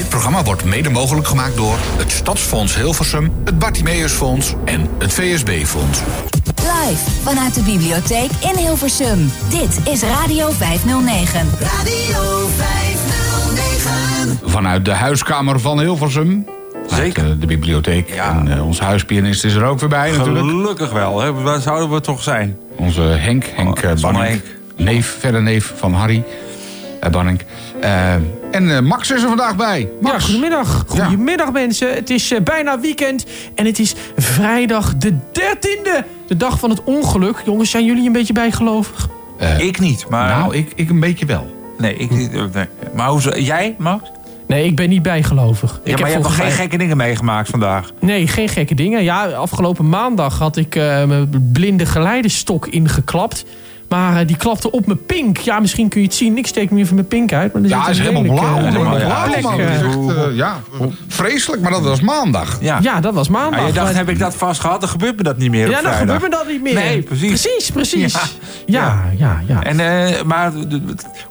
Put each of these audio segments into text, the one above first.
Dit programma wordt mede mogelijk gemaakt door het Stadsfonds Hilversum, het Bartimeusfonds en het VSB-fonds. Live vanuit de bibliotheek in Hilversum. Dit is Radio 509. Radio 509. Vanuit de huiskamer van Hilversum. Zeker. Eh, de bibliotheek. En eh, onze huispianist is er ook weer bij natuurlijk. Gelukkig wel. Hè? Waar zouden we toch zijn? Onze Henk, Henk Oh, eh, van Banning. Neef, verder neef van Harry eh, Banning. Eh, en eh, Max is er vandaag bij. Max. Ja, goedemiddag. Goedemiddag mensen. Het is eh, bijna weekend en het is vrijdag de 13e. De dag van het ongeluk. Jongens, zijn jullie een beetje bijgelovig? ik niet, maar... Nou, ik, ik een beetje wel. Nee, ik niet. eh, nee. Maar hoe, zo- jij, Max? Nee, ik ben niet bijgelovig. Ja, ik maar je hebt nog geen gekke dingen meegemaakt vandaag. Nee, geen gekke dingen. Ja, afgelopen maandag had ik eh, mijn blinde geleidestok ingeklapt. Maar eh, die klapte op mijn pink. Ja, misschien kun je het zien. Ik steek nu even mijn pink uit. Maar er Ja, zit hij is helemaal blauw. eh, Helemaal blauw, plek, man. eh. Dat is echt, ja, vreselijk, maar dat was maandag. Ja. Ja, dat was maandag. Ah, je dacht, heb ik dat vast gehad? Dan gebeurt me dat niet meer op Ja, dan gebeurt me dat niet meer. Nee, precies. Precies, precies. Ja. Ja, ja, ja. En, eh, maar kon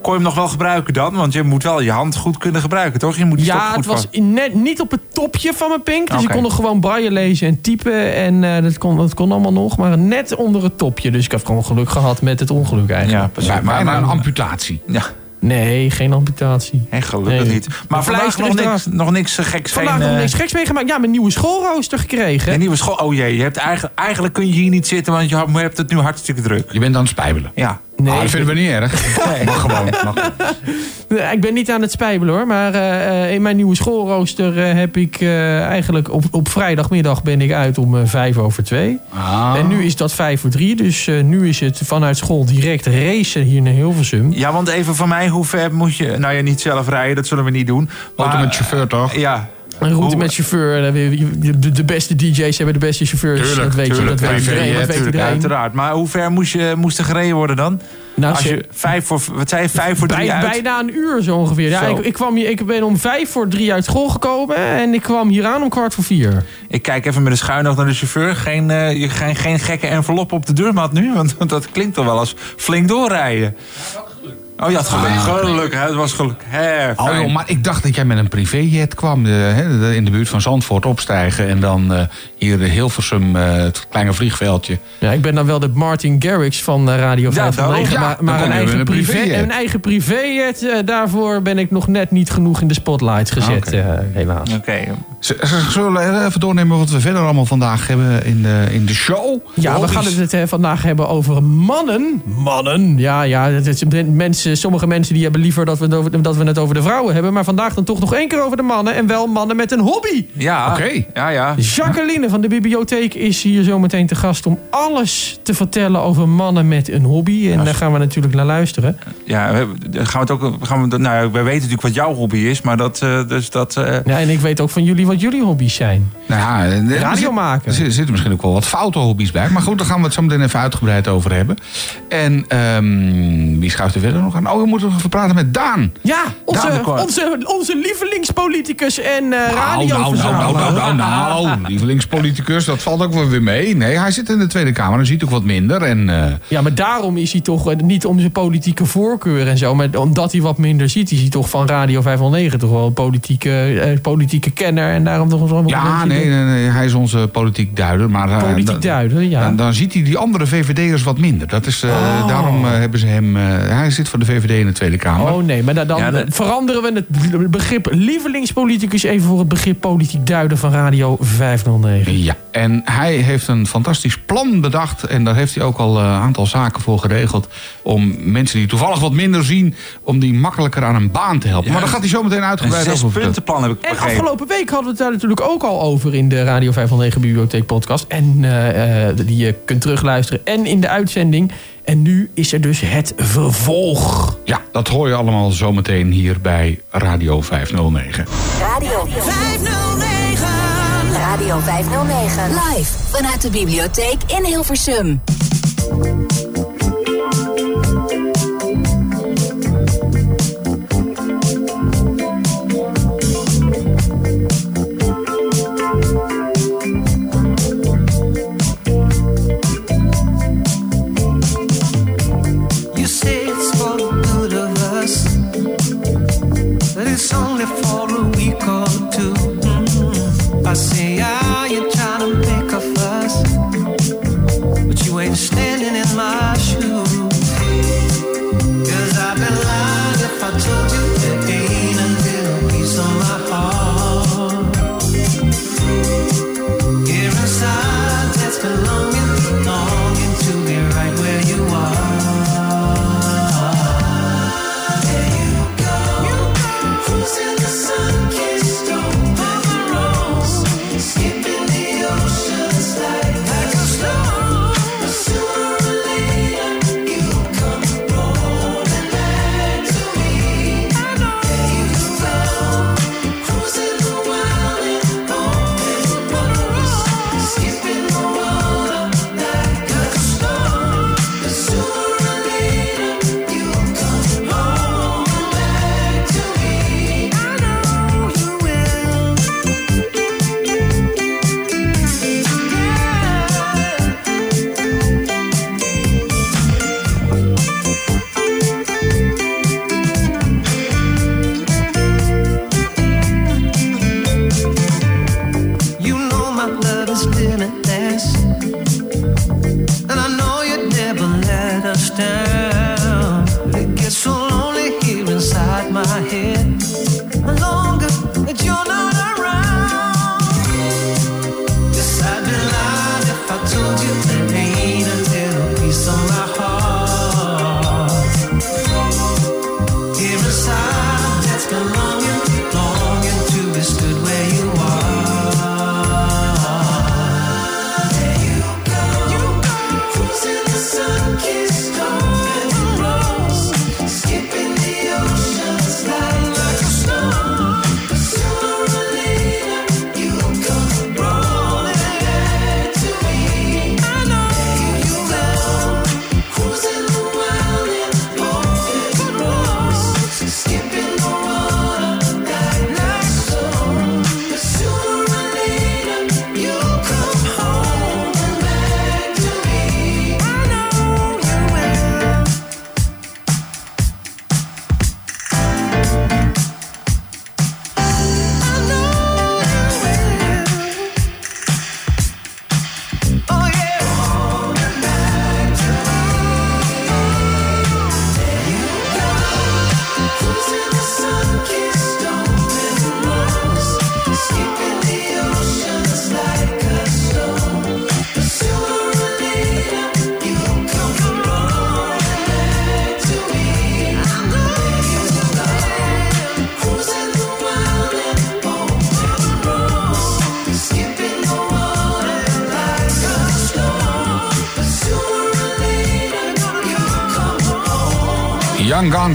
je hem nog wel gebruiken dan? Want je moet wel je hand goed kunnen gebruiken, toch? Je moet Ja, goed het was net niet op het topje van mijn pink. Dus ik kon er gewoon braille lezen en typen. En eh, dat, kon, dat kon allemaal nog. Maar net onder het topje. Dus ik heb gewoon geluk gehad met het ongeluk eigenlijk. Ja, precies. Maar, Maar, maar, maar, een amputatie. ja, Nee, geen amputatie. hè, gelukkig Nee. niet. Maar vandaag nog is niks, nog niks eh, geks. Vandaag geen, nog eh, niks geks meegemaakt. Ja, mijn nieuwe schoolrooster gekregen. Een nieuwe school. Oh jee, je hebt eigenlijk, eigenlijk kun je hier niet zitten, want je hebt het nu hartstikke druk. Je bent aan het spijbelen. Ja. Nee, ah, dat vinden we niet erg. Mag gewoon. Mag. Nee, Ik ben niet aan het spijbelen hoor. Maar eh, eh, in mijn nieuwe schoolrooster eh, heb ik eh, eigenlijk op, op vrijdagmiddag ben ik uit om eh, vijf over twee. Ah. En nu is dat vijf voor drie. Dus eh, nu is het vanuit school direct racen hier naar Hilversum. ja, want even van mij, hoe ver moet je... Nou ja, niet zelf rijden, dat zullen we niet doen. Auto Maar, met chauffeur toch? eh, Ja. Een route Hoe- met chauffeur. de- De, de beste DJ's hebben de beste chauffeurs. Tuurlijk, dat weet je. tuurlijk. Dat weet Privé, iedereen. ja, Dat weet Tuurlijk, iedereen. uiteraard. Maar hoe ver moest, je, moest er gereden worden dan? Nou, Als je vijf voor... Wat zei je? Vijf voor drie bij, uit? bijna een uur zo ongeveer. Ja, Zo. ik, ik, kwam hier, ik ben om vijf voor drie uit school gekomen. En ik kwam hier aan om kwart voor vier. Ik kijk even met een schuin oog naar de chauffeur. Geen, eh, je- geen, geen gekke envelop op de deurmat nu? Want, want dat klinkt toch wel als flink doorrijden. Oh, je had geluk. Geluk, hè? Het was geluk. Hè, Oh, joh, maar ik dacht dat jij met een privéjet kwam. eh, hè, in de buurt van Zandvoort opstijgen. En dan eh, hier de Hilversum, eh, het kleine vliegveldje. Ja, ik ben dan wel de Martin Garrix van Radio Ja, 509. daarom. maar Ja, maar dan een, eigen een privé, privéjet. een eigen privéjet, daarvoor ben ik nog net niet genoeg in de spotlights gezet. Oké. eh, helaas. Oké. Z- Zullen we even doornemen wat we verder allemaal vandaag hebben in de, in de show? Ja, we gaan het vandaag hebben over mannen. Mannen. Ja, ja het is, mensen, sommige mensen die hebben liever dat we, het over, dat we het over de vrouwen hebben. Maar vandaag dan toch nog één keer over de mannen. En wel mannen met een hobby. Ja. Oké. Ja, ja. Jacqueline van de bibliotheek is hier zometeen te gast om alles te vertellen over mannen met een hobby. En daar gaan we natuurlijk naar luisteren. Ja, we, dan gaan we het ook... Gaan we, nou, ja, wij weten natuurlijk wat jouw hobby is, maar dat... eh, dus dat eh, Ja, en ik weet ook van jullie wat jullie hobby's zijn. Nou ja, Radio zit- maken. Er zit- zitten misschien ook wel wat foute hobby's bij. Maar goed, daar gaan we het zo meteen even uitgebreid over hebben. En ehm, wie schuift er verder nog aan? Oh, we moeten nog even praten met Daan. Ja, onze, Daan onze, onze lievelingspoliticus en uh, Nou, nou, nou, nou, nou, nou, nou. Lievelingspoliticus, dat valt ook wel weer mee. Nee, hij zit in de Tweede Kamer en ziet ook wat minder. En, eh, Ja, maar daarom is hij toch eh, niet om zijn politieke voorkeur en zo, maar omdat hij wat minder ziet, is hij toch van Radio 509 toch wel een politieke, eh, politieke kenner en daarom toch wel ja, nee, nee, nee, hij is onze politiek duider. Maar, politiek duider, ja. Dan, dan ziet hij die andere VVD'ers wat minder. Dat is, Oh. Daarom hebben ze hem... hij zit voor de VVD in de Tweede Kamer. Oh nee, maar dan, dan Ja, dat- veranderen we het begrip lievelingspoliticus even voor het begrip politiek duider van Radio 509. Ja, en hij heeft een fantastisch plan bedacht. En daar heeft hij ook al eh, een aantal zaken voor geregeld. Om mensen die toevallig wat minder zien... om die makkelijker aan een baan te helpen. Maar daar gaat hij zo meteen een uitgebreid over vertellen. zespuntenplan heb ik En begrepen. afgelopen week hadden we het daar natuurlijk ook al over in de Radio 509 Bibliotheek podcast. En eh, eh, die je kunt terugluisteren en in de uitzending. En nu is er dus het vervolg. Ja, dat hoor je allemaal zometeen hier bij Radio 509. Radio 509. Radio 509. Live vanuit de bibliotheek in Hilversum. I say, ah, you're trying to make a fuss, but you ain't standing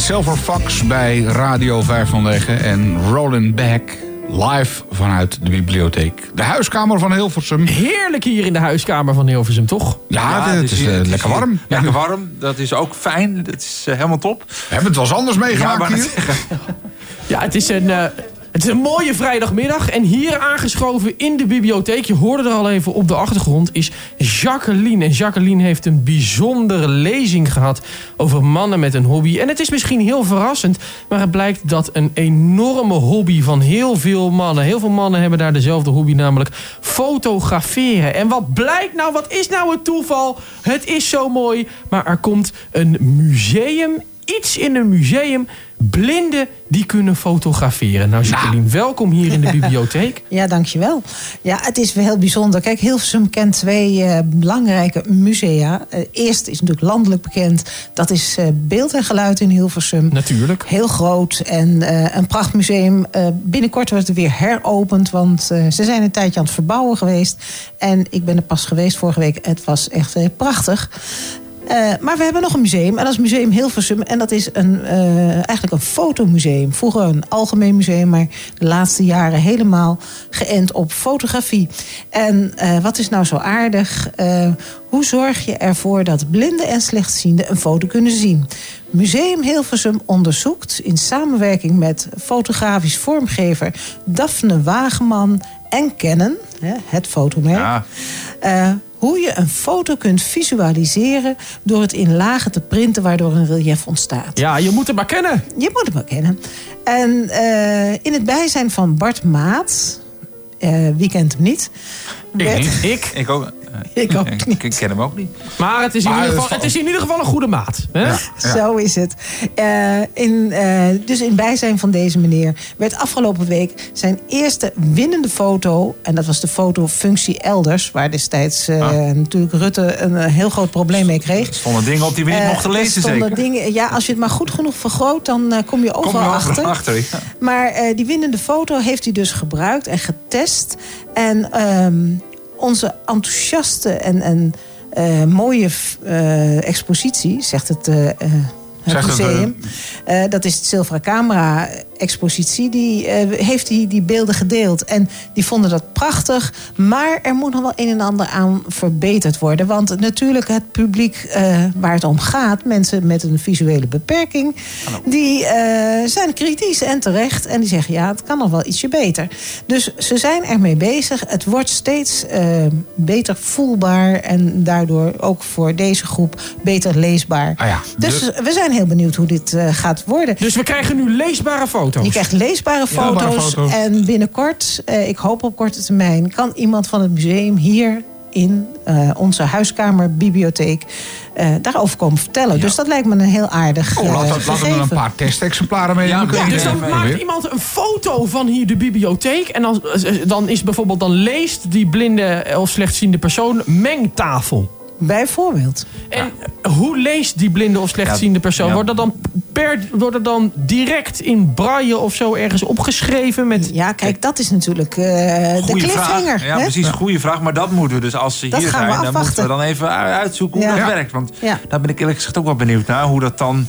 Silver Fox bij Radio 509 en Roland Back live vanuit de bibliotheek. De huiskamer van Hilversum. Heerlijk hier in de huiskamer van Hilversum, toch? Ja, het is hier- eh, het lekker hier warm. Lekker warm, dat is ook fijn. Dat is eh, helemaal top. We hebben het wel eens anders meegemaakt maar hier. Ja, het is een... eh, het is een mooie vrijdagmiddag en hier aangeschoven in de bibliotheek, je hoorde er al even op de achtergrond, is Jacqueline. En Jacqueline heeft een bijzondere lezing gehad over mannen met een hobby. En het is misschien heel verrassend, maar het blijkt dat een enorme hobby van heel veel mannen, heel veel mannen hebben daar dezelfde hobby, namelijk fotograferen. En wat blijkt nou, wat is nou het toeval? Het is zo mooi, maar er komt een museum, iets in een museum, blinden die kunnen fotograferen. Nou Jacqueline, welkom hier in de bibliotheek. Ja, dankjewel. Ja, het is wel heel bijzonder. Kijk, Hilversum kent twee eh, belangrijke musea. Eh, eerst is natuurlijk landelijk bekend. Dat is eh, Beeld en Geluid in Hilversum. Natuurlijk. Heel groot en een prachtmuseum. Binnenkort wordt het weer heropend, want ze zijn een tijdje aan het verbouwen geweest. En ik ben er pas geweest vorige week. Het was echt prachtig. Eh, maar we hebben nog een museum en dat is Museum Hilversum. En dat is een, eh, eigenlijk een fotomuseum. Vroeger een algemeen museum, maar de laatste jaren helemaal geënt op fotografie. En eh, wat is nou zo aardig? Hoe zorg je ervoor dat blinden en slechtzienden een foto kunnen zien? Museum Hilversum onderzoekt in samenwerking met fotografisch vormgever Daphne Wageman en Canon, hè, het fotomerk. Ja. Hoe je een foto kunt visualiseren door het in lagen te printen, waardoor een relief ontstaat. Ja, je moet het maar kennen. Je moet hem wel kennen. En eh, in het bijzijn van Bart Maat, eh, wie kent hem niet? werd- Ik. Ik ook. Ik ook Ik, ik ken hem ook niet. Maar het is, in Maar ieder geval, het is in ieder geval een goede maat. Hè? Zo is het. Eh, in, eh, dus in bijzijn van deze meneer werd afgelopen week zijn eerste winnende foto. En dat was de fotofunctie elders. Waar destijds eh, natuurlijk Rutte een heel groot probleem mee kreeg. Er stonden dingen op die we niet mochten lezen, zeker. Dingen, ja, als je het maar goed genoeg vergroot, dan kom je Kom overal er achter. achter. ja. Maar eh, die winnende foto heeft hij dus gebruikt en getest. En ehm, onze enthousiaste en, en eh, mooie eh, expositie, zegt het, eh, het Zegt het, museum. Dat is het Zilveren Camera expositie. Die eh, heeft die, die beelden gedeeld. En die vonden dat prachtig. Maar er moet nog wel een en ander aan verbeterd worden. Want natuurlijk het publiek eh, waar het om gaat... mensen met een visuele beperking... die eh, zijn kritisch en terecht. En die zeggen ja, het kan nog wel ietsje beter. Dus ze zijn ermee bezig. Het wordt steeds eh, beter voelbaar. En daardoor ook voor deze groep beter leesbaar. Ah ja, Dus de- we zijn heel benieuwd hoe dit eh, gaat worden. Dus we krijgen nu leesbare foto's. Je krijgt leesbare foto's. Foto's. En binnenkort, eh, ik hoop op korte termijn, kan iemand van het museum hier in eh, onze huiskamerbibliotheek eh daarover komen vertellen. Dus dat lijkt me een heel aardig Oh, laat, laat hem er een paar testexemplaren mee. Ja, Dus dan maakt iemand een foto van hier de bibliotheek. En dan, dan is bijvoorbeeld, dan leest die blinde of slechtziende persoon mengtafel. Bijvoorbeeld. En hoe leest die blinde of slechtziende persoon? ja. Wordt dat dan, per, wordt dat dan direct in braille of zo ergens opgeschreven? Met, Ja, kijk, dat is natuurlijk eh, de cliffhanger. vraag. Ja, hè? precies, goede vraag. Maar dat moeten we dus als ze Dat hier gaan we zijn, dan moeten we dan even uitzoeken hoe Ja. dat Ja. werkt. Want Ja. daar ben ik eerlijk gezegd ook wel benieuwd naar. Hoe dat dan,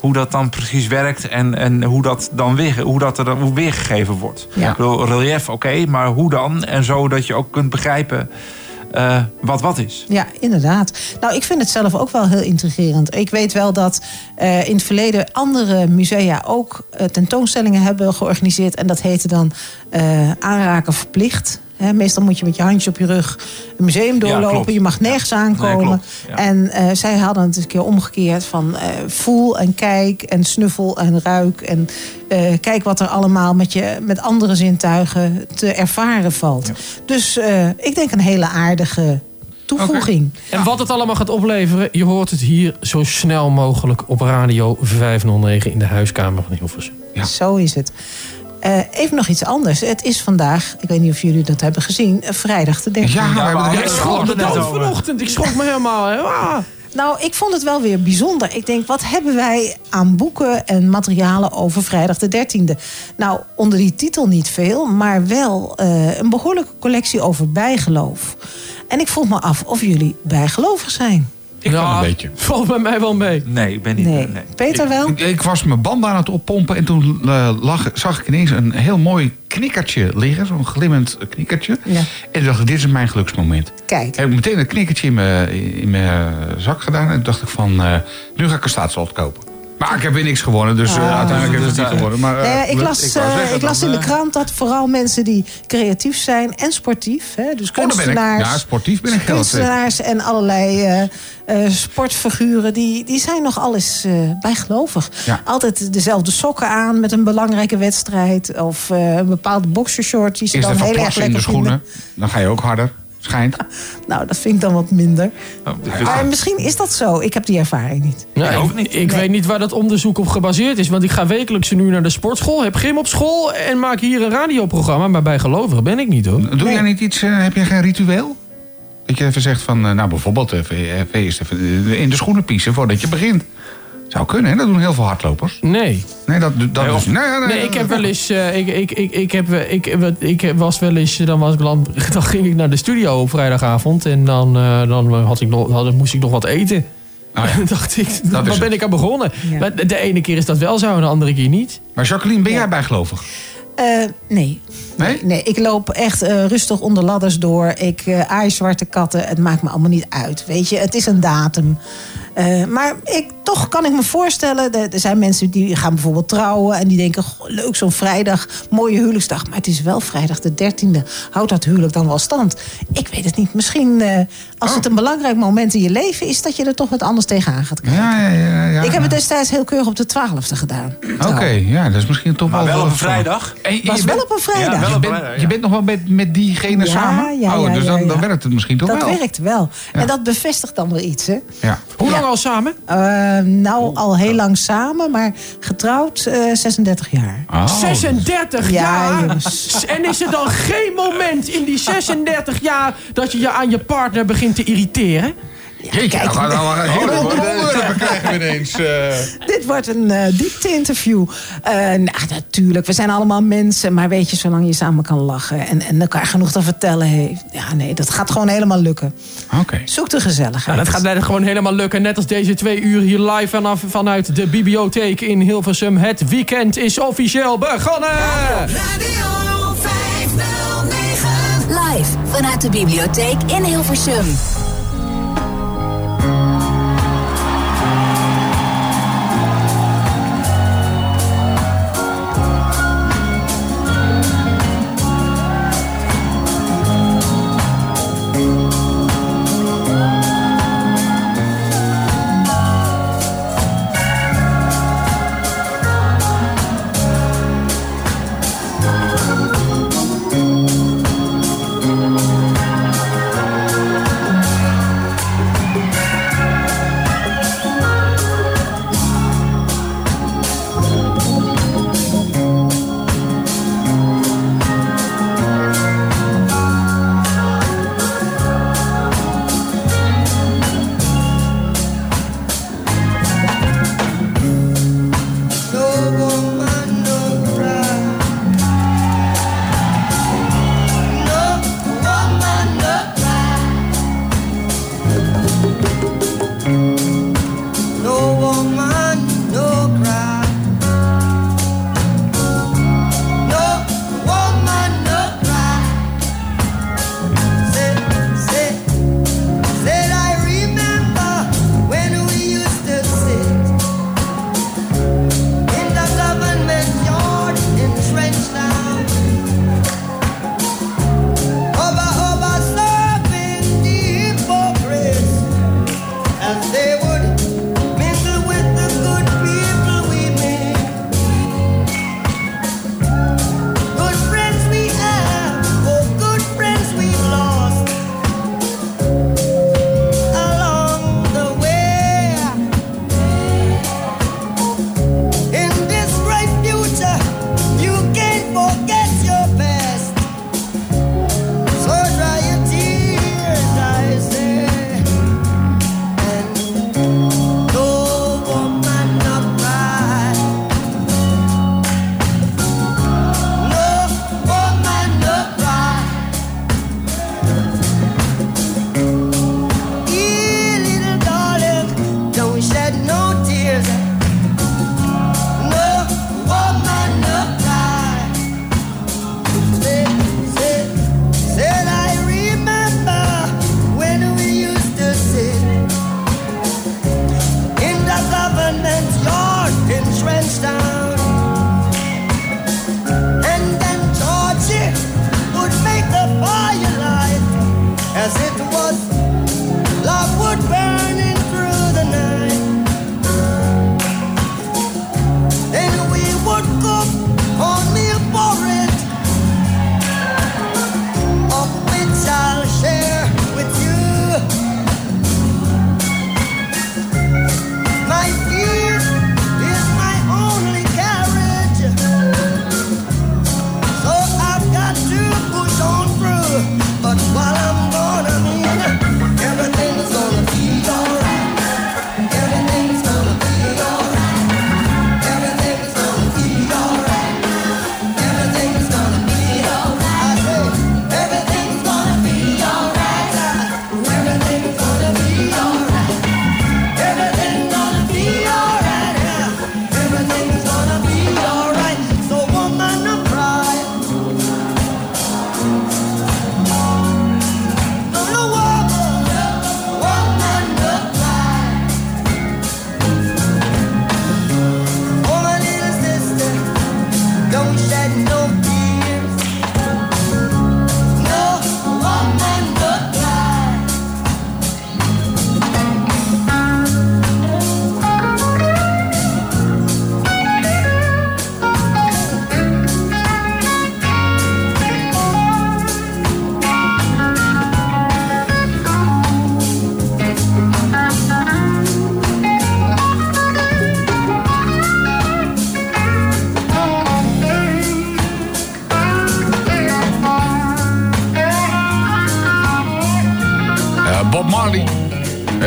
hoe dat dan precies werkt en, en hoe dat dan weer, hoe dat er dan hoe weergegeven wordt. Ja. Ik bedoel, relief, oké, maar hoe dan? En zo dat je ook kunt begrijpen eh, wat wat is. Ja, inderdaad. Nou, ik vind het zelf ook wel heel intrigerend. Ik weet wel dat eh, in het verleden andere musea ook eh, tentoonstellingen hebben georganiseerd. En dat heette dan aanraken verplicht. Meestal moet je met je handjes op je rug een museum doorlopen. je mag nergens aankomen. Ja. En eh, zij hadden het een keer omgekeerd van eh, voel en kijk en snuffel en ruik. En eh, kijk wat er allemaal met, je, met andere zintuigen te ervaren valt. Dus ik denk een hele aardige toevoeging. En wat het allemaal gaat opleveren, je hoort het hier zo snel mogelijk op Radio 509 in de huiskamer van Hilversum. Ja. Zo is het. Eh, even nog iets anders. Het is vandaag, ik weet niet of jullie dat hebben gezien, eh, vrijdag de 13e. Ja, we hebben Ja, heel ik schrok me dood vanochtend. Ik schrok me helemaal. hè. Ah. Nou, ik vond het wel weer bijzonder. Ik denk, wat hebben wij aan boeken en materialen over vrijdag de 13e? Nou, onder die titel niet veel, maar wel eh, een behoorlijke collectie over bijgeloof. En ik vroeg me af of jullie bijgelovig zijn. Ik kan Ja, een beetje. Valt bij mij wel mee. Nee, ik ben niet. Nee. nee. Peter wel? Ik, ik was mijn band aan het oppompen en toen eh, lag, zag ik ineens een heel mooi knikkertje liggen. Zo'n glimmend knikkertje. Ja. En dacht ik, dit is mijn geluksmoment. Kijk. Heb ik meteen een knikkertje in mijn, in mijn zak gedaan. En toen dacht ik van, eh, nu ga ik een staatslot kopen. Maar ik heb weer niks gewonnen, dus eh, uiteindelijk heeft het niet gewonnen. Maar, eh, ja, ik las, eh, zeggen, ik las dan, in de eh, krant dat vooral mensen die creatief zijn en sportief, hè, dus Oh, kunstenaars, Ja, sportief ben ik kunstenaars en allerlei eh, eh, sportfiguren, die, die zijn nog alles eh bijgelovig. Ja. Altijd dezelfde sokken aan met een belangrijke wedstrijd of eh, een bepaalde boxershort die ze Eerst dan heel erg plassen in lekker de vinden. schoenen. Dan ga je ook harder. Schijnt. Nou, dat vind ik dan wat minder. Oh, Maar misschien is dat zo. Ik heb die ervaring niet. Ook ik niet. ik weet niet waar dat onderzoek op gebaseerd is. Want ik ga wekelijks nu naar de sportschool, heb gym op school... en maak hier een radioprogramma. Maar bij gelovig ben ik niet, hoor. Doe Nee. jij niet iets, eh, heb jij geen ritueel? Dat je even zegt van, eh, nou bijvoorbeeld even, even even eh, in de schoenen piezen voordat je begint. Zou kunnen, hè? Dat doen heel veel hardlopers. Nee. Nee, dat, dat Nee, Nee, nee, Nee, ik heb wel eens... eh, ik, ik, ik, ik, heb, eh, ik, wat- ik was wel eens... Dan, was ik, dan, dan ging ik naar de studio op vrijdagavond. En dan, eh, dan had ik nog, had, moest ik nog wat eten. Ja. En dacht ik, waar ben ik aan begonnen? Ja. Maar de ene keer is dat wel zo en de andere keer niet. Maar Jacqueline, ben Ja. jij bijgelovig? Eh, nee. Nee? Nee, ik loop echt eh, rustig onder ladders door. Ik eh aai zwarte katten. Het maakt me allemaal niet uit. Weet je, het is een datum. Eh, maar ik, toch kan ik me voorstellen, er er zijn mensen die gaan bijvoorbeeld trouwen en die denken, goh, leuk zo'n vrijdag, mooie huwelijksdag. Maar het is wel vrijdag de 13e. Houdt dat huwelijk dan wel stand? Ik weet het niet. Misschien eh, als Oh. het een belangrijk moment in je leven is, dat je er toch wat anders tegenaan gaat kijken. Ja, ja, ja. ja. ik heb het destijds heel keurig op de 12e gedaan. Oké, ja, dat is misschien toch Maar wel... wel op een vrijdag. En je Was wel op een vrijdag. Ja, wel Je bent, je nog wel met, met diegene Ja, samen? ja, oh, ja, dus dan, ja. dan werkt het misschien toch dat wel? werkt wel. Ja. En dat bevestigt dan weer iets, hè? Ja. Hoe lang Al samen? Eh, nou, al heel lang samen, maar getrouwd eh, 36 jaar. Oh. 36 Ja, jaar. jongens. En is er dan geen moment in die 36 jaar dat je je aan je partner begint te irriteren? Jeetje, kijk. nou, nou, nou, hele onderwerpen krijgen we ineens. eh. Dit wordt een eh diepte-interview. Eh, nou, natuurlijk, we zijn allemaal mensen. Maar weet je, zolang je samen kan lachen en, en elkaar genoeg te vertellen heeft. Ja, nee, dat gaat gewoon helemaal lukken. Oké. Zoek de gezelligheid. Nou, dat gaat net gewoon helemaal lukken. Net als deze twee uur hier live vanaf, vanuit de bibliotheek in Hilversum. Het weekend is officieel begonnen! Radio 509. Live vanuit de bibliotheek in Hilversum.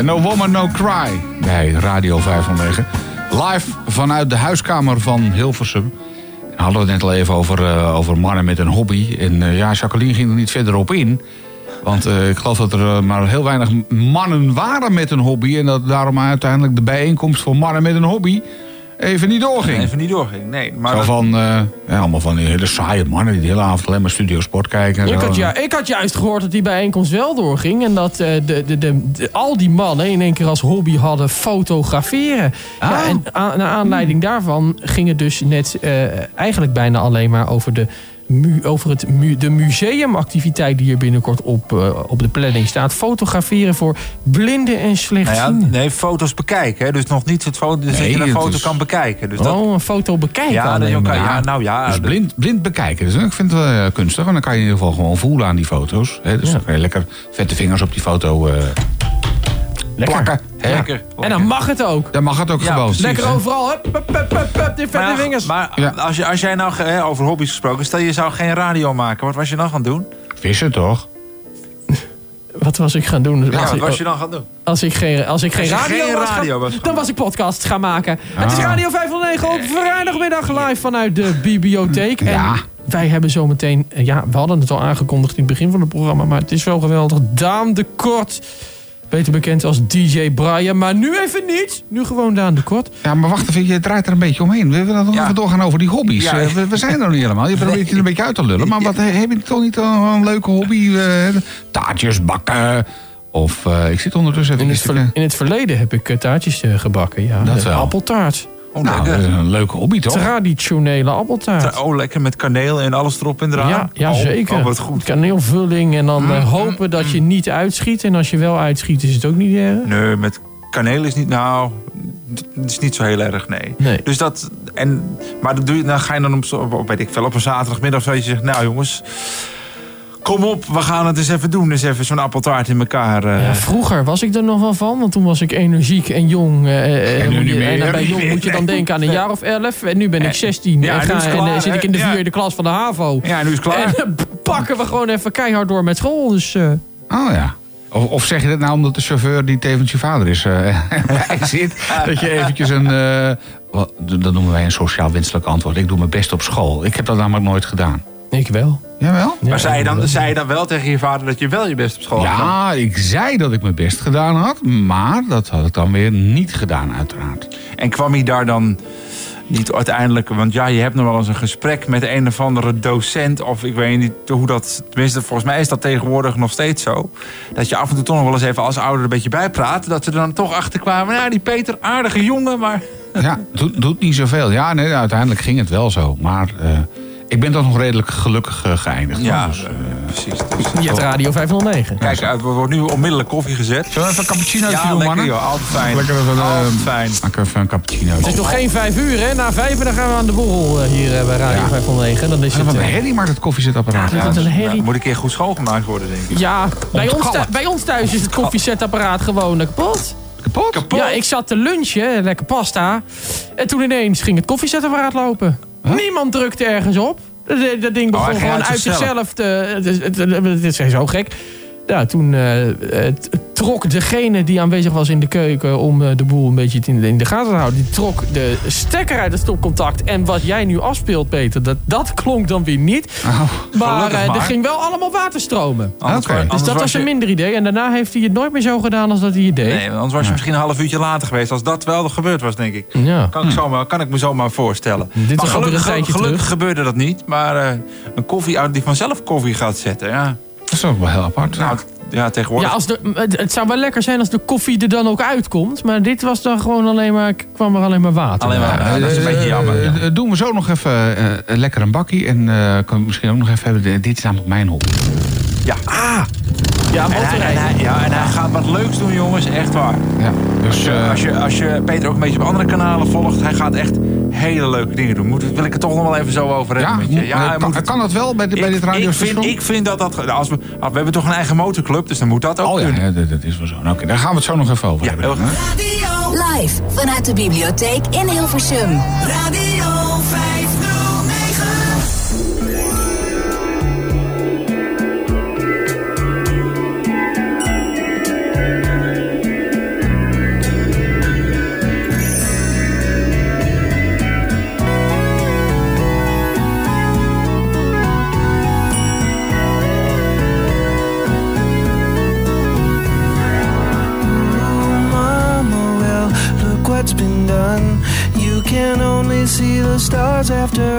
En No Woman, No Cry. Bij Radio 509. Live vanuit de huiskamer van Hilversum. En hadden we het net al even over, eh, over mannen met een hobby. En eh, ja, Jacqueline ging er niet verder op in. Want eh, ik geloof dat er maar heel weinig mannen waren met een hobby. En dat daarom uiteindelijk de bijeenkomst voor mannen met een hobby even niet doorging. Even niet doorging. Nee, maar Zo van, ja, allemaal van die hele saaie mannen die de hele avond alleen maar Studio Sport kijken. En Ik had, ja, ik had juist gehoord dat die bijeenkomst wel doorging. En dat eh, de, de, de, de- al die mannen in één keer als hobby hadden fotograferen. Ah. Ja, en naar aanleiding daarvan ging het dus net eh, eigenlijk bijna alleen maar over de... mu- over het mu- de museumactiviteit die hier binnenkort op, eh, op de planning staat. Fotograferen voor blinden en nou ja, slechtzienden. nee, foto's bekijken. Hè? Dus nog niet het foto, dus dat je een foto is- kan bekijken. Dus dat, oh, een foto bekijken ja, dat je kan- ja, nou ja. Dus blind, blind bekijken. Dus ik vind het wel eh, kunstig. Want dan kan je in ieder geval gewoon voelen aan die foto's. Hè? Dus Ja. dan kan je lekker vette vingers op die foto eh, plakken. Lekker. En dan mag het ook. Dan mag het ook Ja, gewoon. precies, Lekker hè? overal. Hup, hup, hup, hup, hup, die vette Maar, vingers. maar Ja. als, je, als jij nou hè, over hobby's gesproken, stel je zou geen radio maken, wat was je dan gaan doen? Vissen toch? Wat was ik gaan doen? Ja, Als wat was je dan gaan doen? Als ik geen, als ik geen radio, geen was, gaan- radio was gaan dan was ik podcast gaan maken. Het is Ah. Radio 509 op vrijdagmiddag live vanuit de bibliotheek. Ja. En wij hebben zometeen, eh, ja, we hadden het al aangekondigd in het begin van het programma, maar het is wel geweldig. Daan de Kort, beter bekend als DJ Brian, maar nu even niet. Nu gewoon Daan de Kort. Ja, maar wacht even. Je draait er een beetje omheen. We willen nog Ja. even doorgaan over die hobby's. Ja. Eh, we, we zijn er nog niet helemaal. Je probeert je een beetje uit te lullen. Maar wat, heb je toch niet een, een leuke hobby? eh, taartjes bakken? Of eh, ik zit ondertussen In even... het, ver- in het verleden heb ik taartjes gebakken, ja. Dat De wel. Appeltaart. Oh, nou, dat is een leuke hobby toch? Traditionele appeltaart. Oh, lekker met kaneel en alles erop en eraan. Ja, ja Oh, zeker. Oh, wat goed. Kaneelvulling en dan eh, hopen dat je niet uitschiet. En als je wel uitschiet, is het ook niet erg. Nee, met kaneel is niet, nou, het is niet zo heel erg, nee. Nee. Dus dat, en, maar dat doe je, dan ga je dan op, zo- op, weet ik veel, op een zaterdagmiddag zo dat je zegt, nou jongens, kom op, we gaan het eens even doen. Dus even zo'n appeltaart in elkaar. eh. Ja, vroeger was ik er nog wel van, want toen was ik energiek en jong. eh, eh, En nu je- niet meer. en dan bij Niet jong meer, moet je dan denken aan een jaar of elf. En nu ben ik 16 Ja, en, nu ga, en klaar, zit ik in de? Ja. vierde klas van de HAVO. Ja, nu is het klaar. En pakken we gewoon even keihard door met school. Dus eh, Oh ja. Of, of zeg je dat nou omdat de chauffeur die tevens je vader is eh, bij zit? Dat je eventjes een... eh, wat, dat noemen wij een sociaal wenselijk antwoord. Ik doe mijn best op school. Ik heb dat namelijk nooit gedaan. Ik wel. Jawel? Ja, maar zei je, dan, wel. zei je dan wel tegen je vader dat je wel je best op school had? Ja, ik zei dat ik mijn best gedaan had. Maar dat had ik dan weer niet gedaan uiteraard. En kwam je daar dan niet uiteindelijk... Want ja, je hebt nog wel eens een gesprek met een of andere docent... of ik weet niet hoe dat... Tenminste, volgens mij is dat tegenwoordig nog steeds zo. Dat je af en toe toch nog wel eens even als ouder een beetje bijpraat. Dat ze er dan toch achter kwamen. Nou, die Peter, aardige jongen, maar... Ja, doet, doet niet zoveel. Ja, nee, uiteindelijk ging het wel zo. Maar eh, ik ben toch nog redelijk gelukkig eh, geëindigd. Ja, Dus, eh, precies. Dus, Je hebt Radio 509. Kijk, er wordt nu onmiddellijk koffie gezet. Zullen we even een cappuccino Ja, doen, lekker mannen? joh, altijd fijn. Lekker even, eh, altijd fijn. Maak even een cappuccino. Het is nog geen vijf uur, hè? Na vijf uur dan gaan we aan de borrel eh, hier eh, bij Radio Ja. 509. Dan is En het... wat een eh, herrie maakt het koffiezetapparaat. Ja, dat is een herrie. Ja, moet een keer goed schoongemaakt worden, denk ik. Ja, bij ons, bij ons thuis is het koffiezetapparaat gewoon eh, kapot. Kapot? Ja, ik zat te lunchen, lekker pasta. En toen ineens ging het koffiezetapparaat lopen. Niemand drukte ergens op. Dat, ding begon Oh, ging gewoon uit zichzelf. te... Het is, het, het- het is zo gek. Ja, toen eh, het trok degene die aanwezig was in de keuken... om eh, de boel een beetje in de, in de gaten te houden... die trok de stekker uit het stopcontact. En wat jij nu afspeelt, Peter, dat, dat klonk dan weer niet. Oh, maar eh, er ging wel allemaal water stromen. Oké. Dus anders dat was je- een minder idee. En daarna heeft hij het nooit meer zo gedaan als dat hij het deed. Nee, want anders was je misschien een half uurtje later geweest. Als dat wel gebeurd was, denk ik. Ja. Kan ik, zomaar, kan ik me zomaar voorstellen. Dit maar gelukkig, gelukkig gebeurde dat niet. Maar eh, een koffie uit die vanzelf koffie gaat zetten. Ja, is ook wel heel apart. nou, ja tegenwoordig. Ja, als de, het, het zou wel lekker zijn als de koffie er dan ook uitkomt. Maar dit was dan gewoon alleen maar, kwam er alleen maar water. Alleen maar, ja, dat is een Eh, beetje jammer. ja. eh, doen we zo nog even eh, lekker een bakkie. En eh kan ik misschien ook nog even hebben. Dit is namelijk mijn hobby. Ja. Ah, Ja, en hij, en hij- ja, en hij gaat wat leuks doen, jongens. Echt waar. Ja, dus, Als je, eh, als, je, als je Peter ook een beetje op andere kanalen volgt, hij gaat echt hele leuke dingen doen. Moet, wil ik het toch nog wel even zo over hebben ja, met je. eh, hij kan, moet het- kan dat wel bij, de, bij ik, dit ik, radiostation? vind, ik vind dat dat... Als we, ah, we hebben toch een eigen motorclub, dus dan moet dat ook Oh ja, kunnen. ja, dat, dat is wel zo. Nou, Oké, daar gaan we het zo nog even over Ja, hebben. Radio, Live vanuit de bibliotheek in Hilversum. Radio after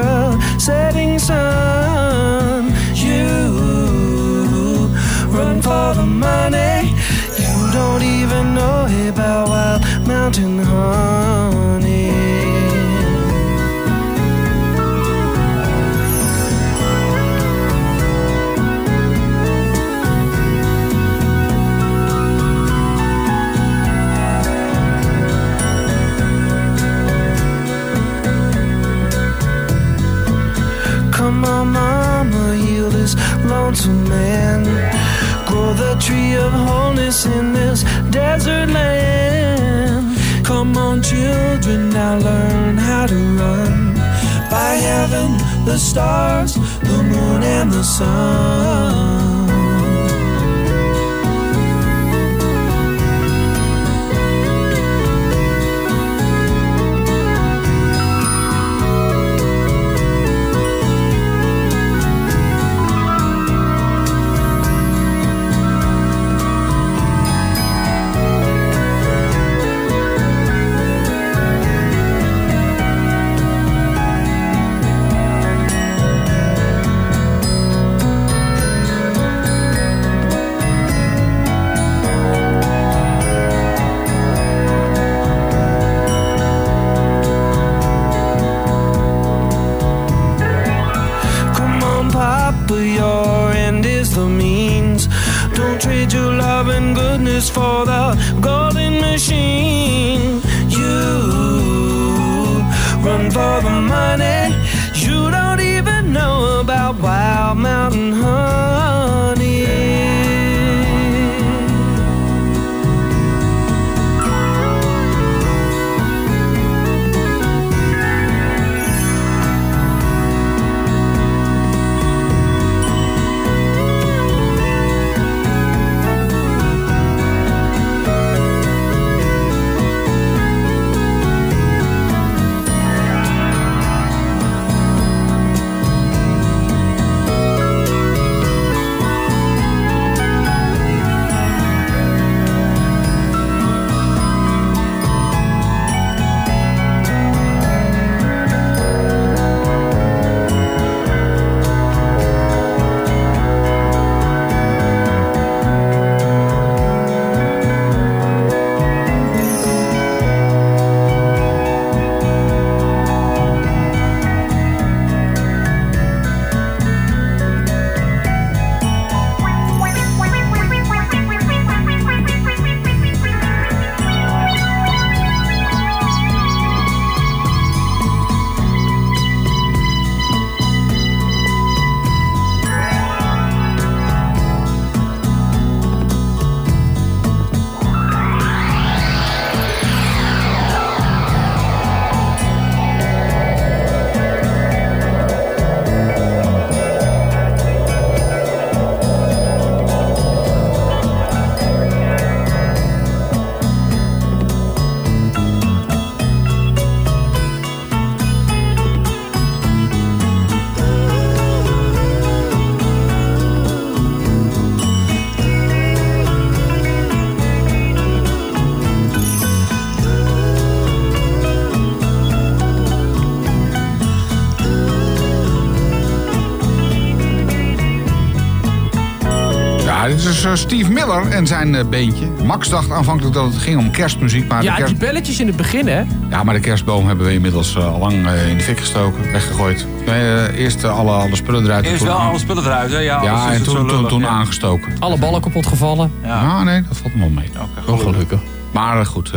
Steve Miller en zijn eh, beentje. Max dacht aanvankelijk dat het ging om kerstmuziek. Maar, Ja, de, kerst- die belletjes in het begin, hè? ja, maar de kerstboom hebben we inmiddels eh, al lang eh, in de fik gestoken, weggegooid. Nee, eerst alle, alle spullen eruit. Eerst wel aan- alle spullen eruit, hè? Ja, Ja, en toen, toen, lullig, toen ja. aangestoken. Alle ballen kapot gevallen. Ja. Ja, nee, dat valt me wel mee. Oh, gelukkig. Maar goed,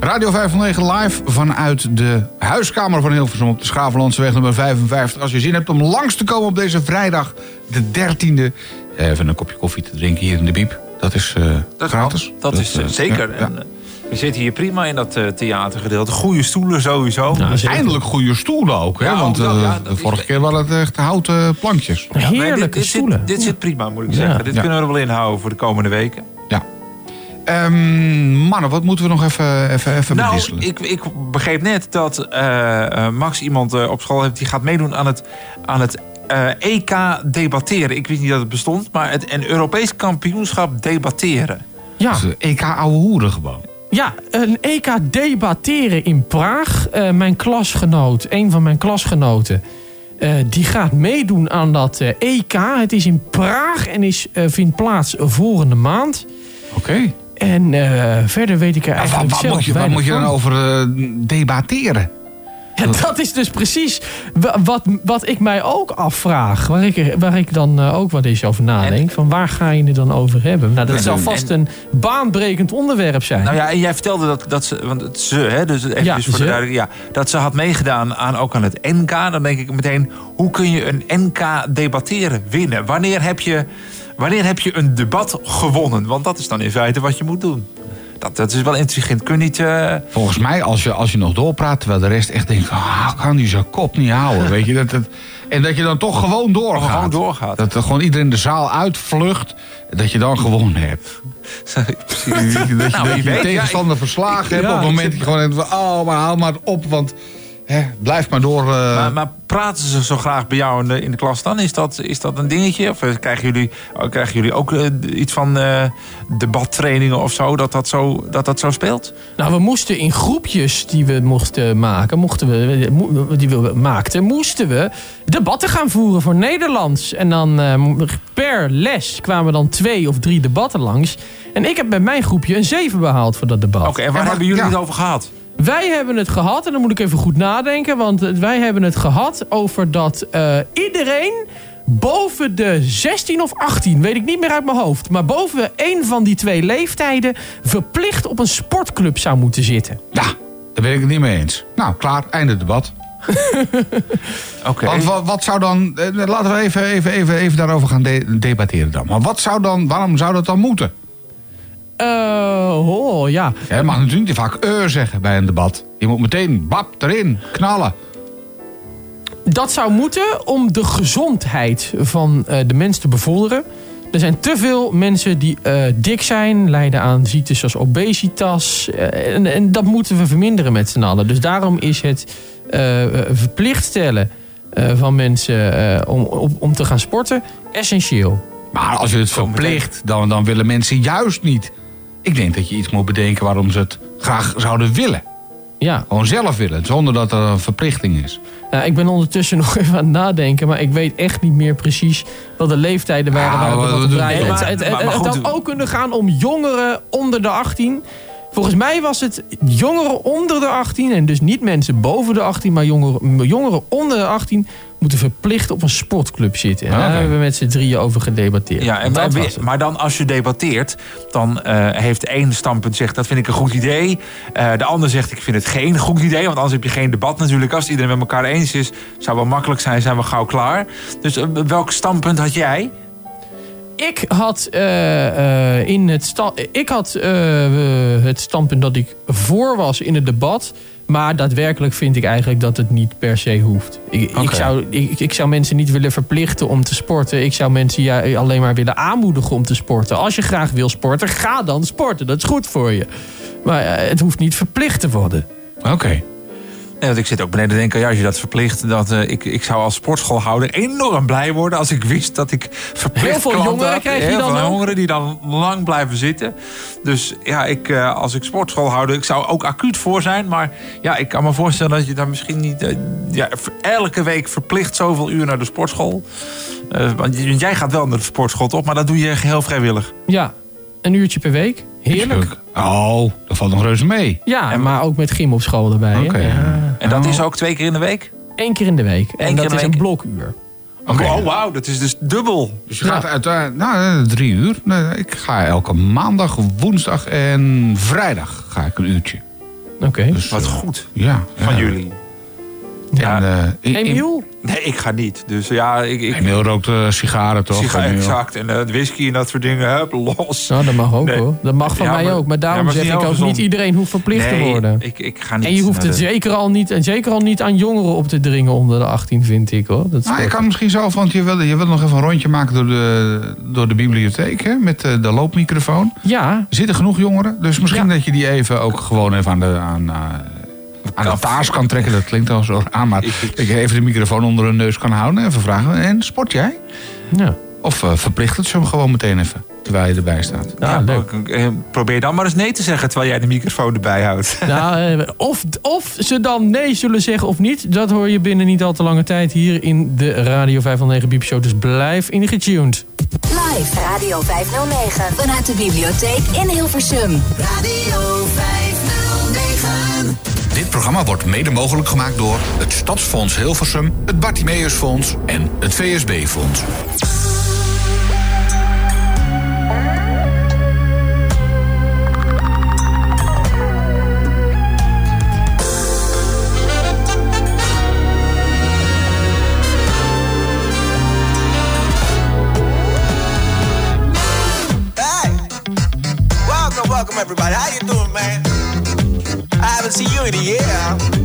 Radio 509 live vanuit de huiskamer van Hilversum op de Schavelandseweg nummer 55. Als je zin hebt om langs te komen op deze vrijdag, de 13e, even een kopje koffie te drinken hier in de Biep. Dat is eh, Dat gratis. kan. Dat, is eh, eh, zeker. ja, En, eh, we zitten hier prima in dat theatergedeelte. Goede stoelen sowieso. Ja, zeker. Eindelijk goede stoelen ook, hè? Ja, Want eh, ja, de is- vorige keer waren het echt houten plankjes. Ja, nee, Heerlijke dit, dit stoelen. Zit, dit zit prima, moet ik Ja. zeggen. Dit Ja. kunnen we er wel inhouden voor de komende weken. Ja. Ehm, mannen, wat moeten we nog even, even, even Nou, bedisselen? ik, ik begreep net dat eh, eh, Max iemand op school heeft... die gaat meedoen aan het, aan het eh, EK debatteren. Ik wist niet dat het bestond, maar het een Europees kampioenschap debatteren. Ja, EK ouwe hoeren gewoon. Ja, een EK debatteren in Praag. Eh, mijn klasgenoot, een van mijn klasgenoten, eh, die gaat meedoen aan dat EK. Het is in Praag en is, eh, vindt plaats volgende maand. Oké. En eh, verder weet ik er Maar Waar, eigenlijk waar zelf moet je, waar moet je dan over debatteren? Ja, dat is dus precies wa- wat, wat ik mij ook afvraag. Waar ik, waar ik dan eh, ook wat eens over nadenk. Van waar ga je het dan over hebben? Nou, dat zal vast en- een baanbrekend onderwerp zijn. Nou ja, en jij vertelde dat, dat ze, want ze, hè, dus even Ja, voor ze. de duidelijkheid, ja, dat ze had meegedaan aan, ook aan het NK. Dan denk ik meteen, hoe kun je een NK debatteren winnen? Wanneer heb je, wanneer heb je een debat gewonnen? Want dat is dan in feite wat je moet doen. Dat, dat is wel intelligent. Kun je niet... eh, Volgens mij, als je, als je nog doorpraat, terwijl de rest echt denkt... Ah, kan die zijn kop niet houden, weet je. Dat, dat, en dat je dan toch gewoon doorgaat. Gewoon doorgaat. Dat er gewoon iedereen de zaal uitvlucht, dat je dan gewonnen hebt. precies. Dat je, je, Nou, dat wie je weet, ja, tegenstander verslagen hebt Ja, op het moment dat je gewoon denkt van... Oh, maar haal maar op, want hè, blijf maar door. eh. Maar, maar praten ze zo graag bij jou in de, in de klas dan? Is dat, is dat een dingetje? Of eh, krijgen jullie, oh, krijgen jullie ook eh, iets van eh, debattrainingen of zo dat dat zo, dat dat zo speelt? Nou, we moesten in groepjes die we mochten maken, mochten we, die we maakten, moesten we debatten gaan voeren voor Nederlands. En dan eh, per les kwamen dan twee of drie debatten langs. En ik heb bij mijn groepje een 7 behaald voor dat debat. Oké, en waar hebben jullie ja. het over gehad? Wij hebben het gehad, en dan moet ik even goed nadenken, want wij hebben het gehad over dat eh, iedereen boven de 16 of 18, weet ik niet meer uit mijn hoofd, maar boven één van die twee leeftijden verplicht op een sportclub zou moeten zitten. Ja, daar ben ik het niet mee eens. Nou, klaar, einde debat. Oké. Want wat, wat zou dan... eh, laten we even, even, even, even daarover gaan de- debatteren dan. Maar wat zou dan... Waarom zou dat dan moeten? Eh, oh, ja. Je mag natuurlijk niet vaak eh zeggen bij een debat. Je moet meteen bap erin knallen. Dat zou moeten om de gezondheid van eh, de mens te bevorderen. Er zijn te veel mensen die dik zijn, lijden aan ziektes zoals obesitas. en, en dat moeten we verminderen met z'n allen. Dus daarom is het verplicht stellen van mensen om, om, om te gaan sporten essentieel. Maar als je het verplicht, dan, dan willen mensen juist niet. Ik denk dat je iets moet bedenken waarom ze het graag zouden willen. Ja, Gewoon zelf willen, zonder dat er een verplichting is. Nou, ik ben ondertussen nog even aan het nadenken, maar ik weet echt niet meer precies wat de leeftijden waren waar we- het draaide. Nee, Het, had ook kunnen gaan om jongeren onder de 18. Volgens mij was het jongeren onder de 18 en dus niet mensen boven de 18, maar jongeren, jongeren onder de 18 moeten verplicht op een sportclub zitten. En daar Oké. hebben we met z'n drieën over gedebatteerd. Ja, en maar, maar dan als je debatteert, dan eh, heeft één standpunt zegt dat vind ik een goed idee. Eh, de ander zegt ik vind het geen goed idee, want anders heb je geen debat natuurlijk. Als iedereen met elkaar eens is, zou wel makkelijk zijn, zijn we gauw klaar. Dus eh, welk standpunt had jij? Ik had, in het, sta- ik had het standpunt dat ik voor was in het debat. Maar daadwerkelijk vind ik eigenlijk dat het niet per se hoeft. Ik, ik, zou, ik, ik zou mensen niet willen verplichten om te sporten. Ik zou mensen ja, alleen maar willen aanmoedigen om te sporten. Als je graag wil sporten, ga dan sporten. Dat is goed voor je. Maar eh, het hoeft niet verplicht te worden. Oké. Want ik zit ook beneden te denken, ja, als je dat verplicht, dat, eh, ik, ik zou als sportschoolhouder enorm blij worden als ik wist dat ik verplicht Heel veel jongeren had. krijg je Heel dan veel jongeren die dan lang blijven zitten. Dus ja, ik, eh, als ik sportschoolhouder, ik zou ook acuut voor zijn, maar ja, ik kan me voorstellen dat je daar misschien niet, eh, ja, elke week verplicht zoveel uur naar de sportschool. Want jij gaat wel naar de sportschool, toch? Maar dat doe je geheel vrijwillig. Ja, een uurtje per week. Heerlijk. Oh, dat valt nog reuze mee. Ja, maar ook met gym op school erbij. Ja. En dat Oh. is ook twee keer in de week? Eén keer in de week. En keer dat in de is een blokuur. Oké. Oh, wauw, dat is dus dubbel. Dus je gaat uit, eh, nou, eh, drie uur. Nee, ik ga elke maandag, woensdag en vrijdag ga ik een uurtje. Oké. Dus, Wat eh, goed Ja. van ja. jullie. En, eh, in- in- Emiel? Nee, ik ga niet. Dus ja, ik... ik Emiel rookt eh, sigaren toch? Siga, Emiel? exact. En eh, whisky en dat soort dingen. Hup, los. Nou, dat mag ook Nee. hoor. Dat mag van Ja, mij maar- ook. Maar daarom ja, maar zeg ik ook niet iedereen hoeft verplicht te worden. Ik, ik ga niet En je hoeft het de- zeker al, niet, en zeker al niet aan jongeren op te dringen onder de 18, vind ik hoor. Dat Nou, je kan misschien zelf, want je wil, je wil nog even een rondje maken door de, door de bibliotheek hè, met eh, de loopmicrofoon. Ja, Er zitten genoeg jongeren, dus misschien Ja. dat je die even ook gewoon even aan de, aan, eh, aan de taas kan trekken. Dat klinkt al zo aan, maar je even de microfoon onder hun neus kan houden en even vragen. En sport jij? ja. Of eh, verplicht het ze hem gewoon meteen even? terwijl je erbij staat. Ja, Ja, leuk. eh, Probeer dan maar eens nee te zeggen terwijl jij de microfoon erbij houdt. Nou, eh, of, of ze dan nee zullen zeggen of niet, dat hoor je binnen niet al te lange tijd hier in de Radio 509 Biep Show. Dus blijf ingetuned. Live Radio 509 vanuit de bibliotheek in Hilversum. Radio 509. Dit programma wordt mede mogelijk gemaakt door het Stadsfonds Hilversum, het Bartimeusfonds en het VSB-fonds. Hey, welcome, welcome everybody. How you doing, man? see you in the air.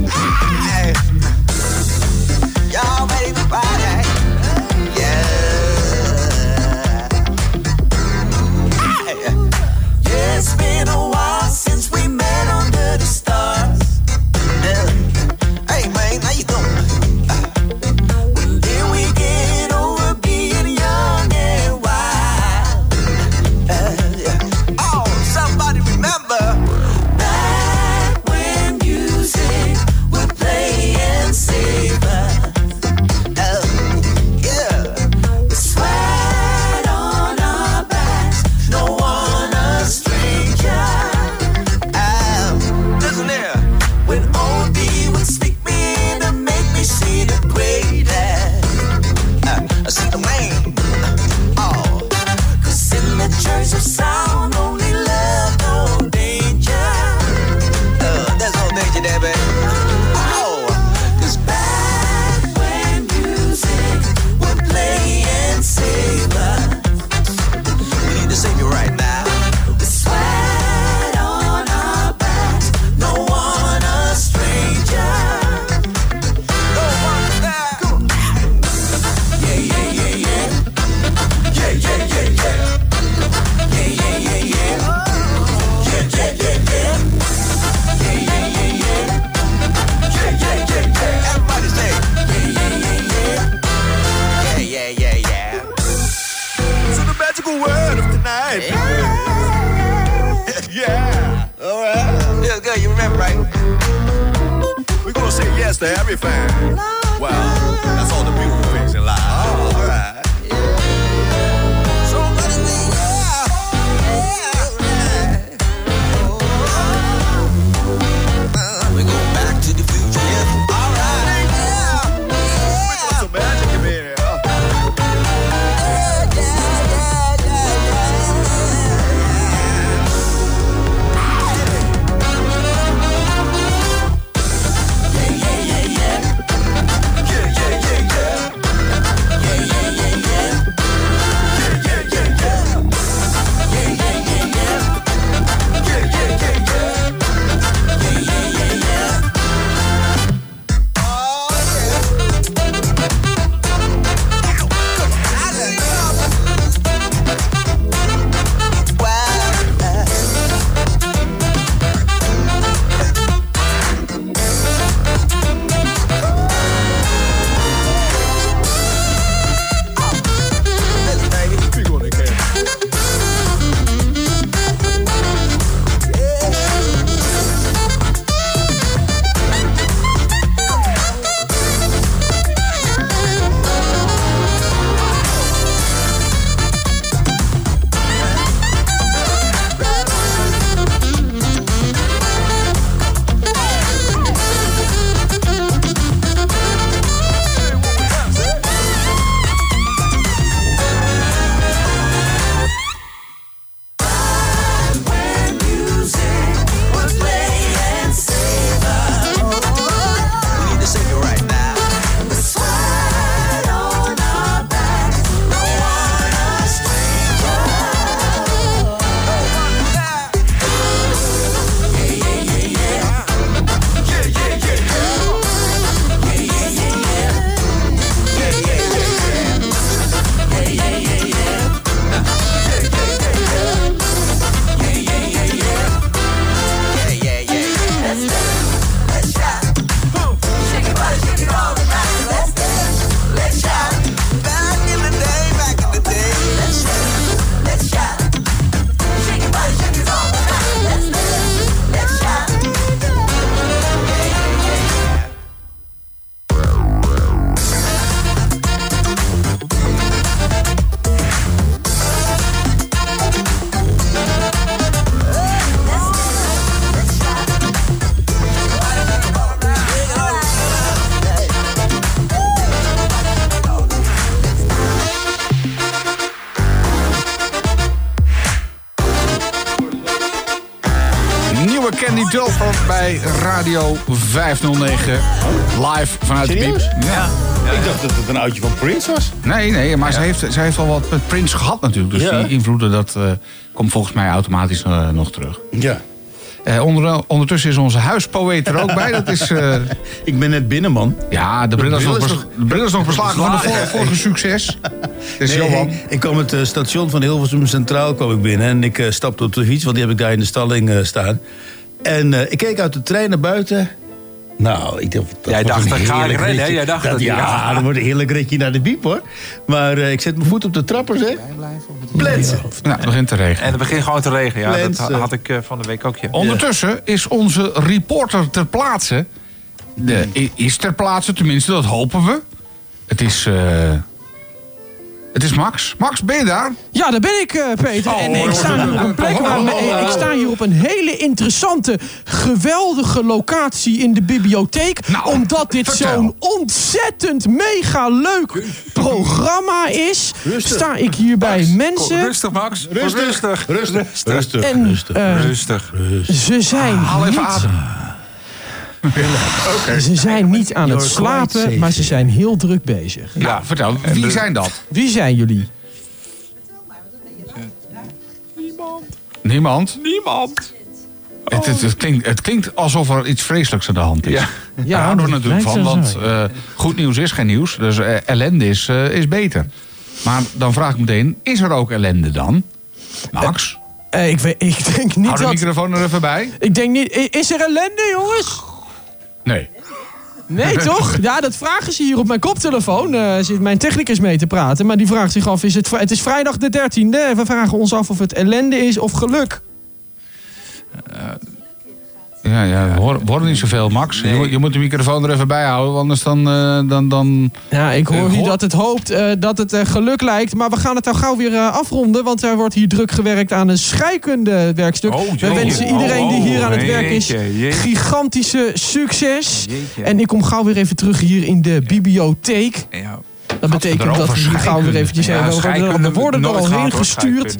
Radio 509. Live vanuit de? Piep. Ja. Ik dacht dat het een oudje van Prince was. Nee, nee, maar ze, heeft, ze heeft al wat met Prince gehad natuurlijk. Dus die invloeden, dat eh, komt volgens mij automatisch eh, nog terug. Ja. Eh, onder, ondertussen is onze huispoëet er ook bij. Dat is, Ik ben net binnen, man. ja, de bril is, nog, bes- nog- de bril is nog beslagen van de vor- vorige succes. Is Nee, Johan. ik, kwam het station van Hilversum Centraal kwam ik binnen. En ik stapte op de fiets, want die heb ik daar in de stalling staan. En eh, ik keek uit de trein naar buiten. Nou, ik dacht, dat Jij dacht, dan ga ik hè? ritje. Jij dacht dat- ja, ja. dat wordt een heerlijk ritje naar de biep, hoor. Maar eh, ik zet mijn voet op de trapper, zeg. Pletsen. Nou, het begint te regenen. En het begint gewoon te regenen. Ja, dat had ik eh, van de week ook. Ja. Ondertussen is onze reporter ter plaatse. De, i- is ter plaatse, tenminste, dat hopen we. Het is. Het is Max. Max, ben je daar? Ja, daar ben ik, eh, Peter. Oh, en ik sta hier op een plek waar me- ik sta hier op een hele interessante, geweldige locatie in de bibliotheek. Nou, omdat dit zo'n ontzettend mega leuk programma is, Rustig. sta ik hier bij mensen. Rustig, Max. Rustig, Rustig. rustig, rustig, En, rustig. eh, Rustig. Ze zijn Haal even niet, adem. Ze zijn niet aan het slapen, maar ze zijn heel druk bezig. Ja, vertel. Wie zijn dat? Wie zijn jullie? Niemand. Niemand. Het, het, het klinkt, het klinkt alsof er iets vreselijks aan de hand is. Ja. Ja, daar houden we natuurlijk van, want eh, goed nieuws is geen nieuws. Dus eh, ellende is, eh, is beter. Maar dan vraag ik meteen, is er ook ellende dan? Max, ik, weet, ik denk niet hou de dat... microfoon er even bij. Ik denk niet... Is er ellende, jongens? Nee. Nee, toch? Ja, dat vragen ze hier op mijn koptelefoon. Eh zit mijn technicus mee te praten. Maar die vraagt zich af, is het, het is vrijdag de 13e. We vragen ons af of het ellende is of geluk. Ja, ja, we horen, we horen niet zoveel, Max. Je, moet- je moet de microfoon er even bij houden, anders dan... eh, dan, dan... Ja, ik hoor Eh, hier hoor- dat het hoopt eh, dat het geluk lijkt. Maar we gaan het nou gauw weer afronden. Want er wordt hier druk gewerkt aan een scheikunde werkstuk. Oh, we wensen iedereen die hier aan het Oh, werk is gigantische succes. En ik kom gauw weer even terug hier in de bibliotheek. Ja. Dat betekent dat we hier gauw weer eventjes Ja, hebben. Er worden er al heen gestuurd.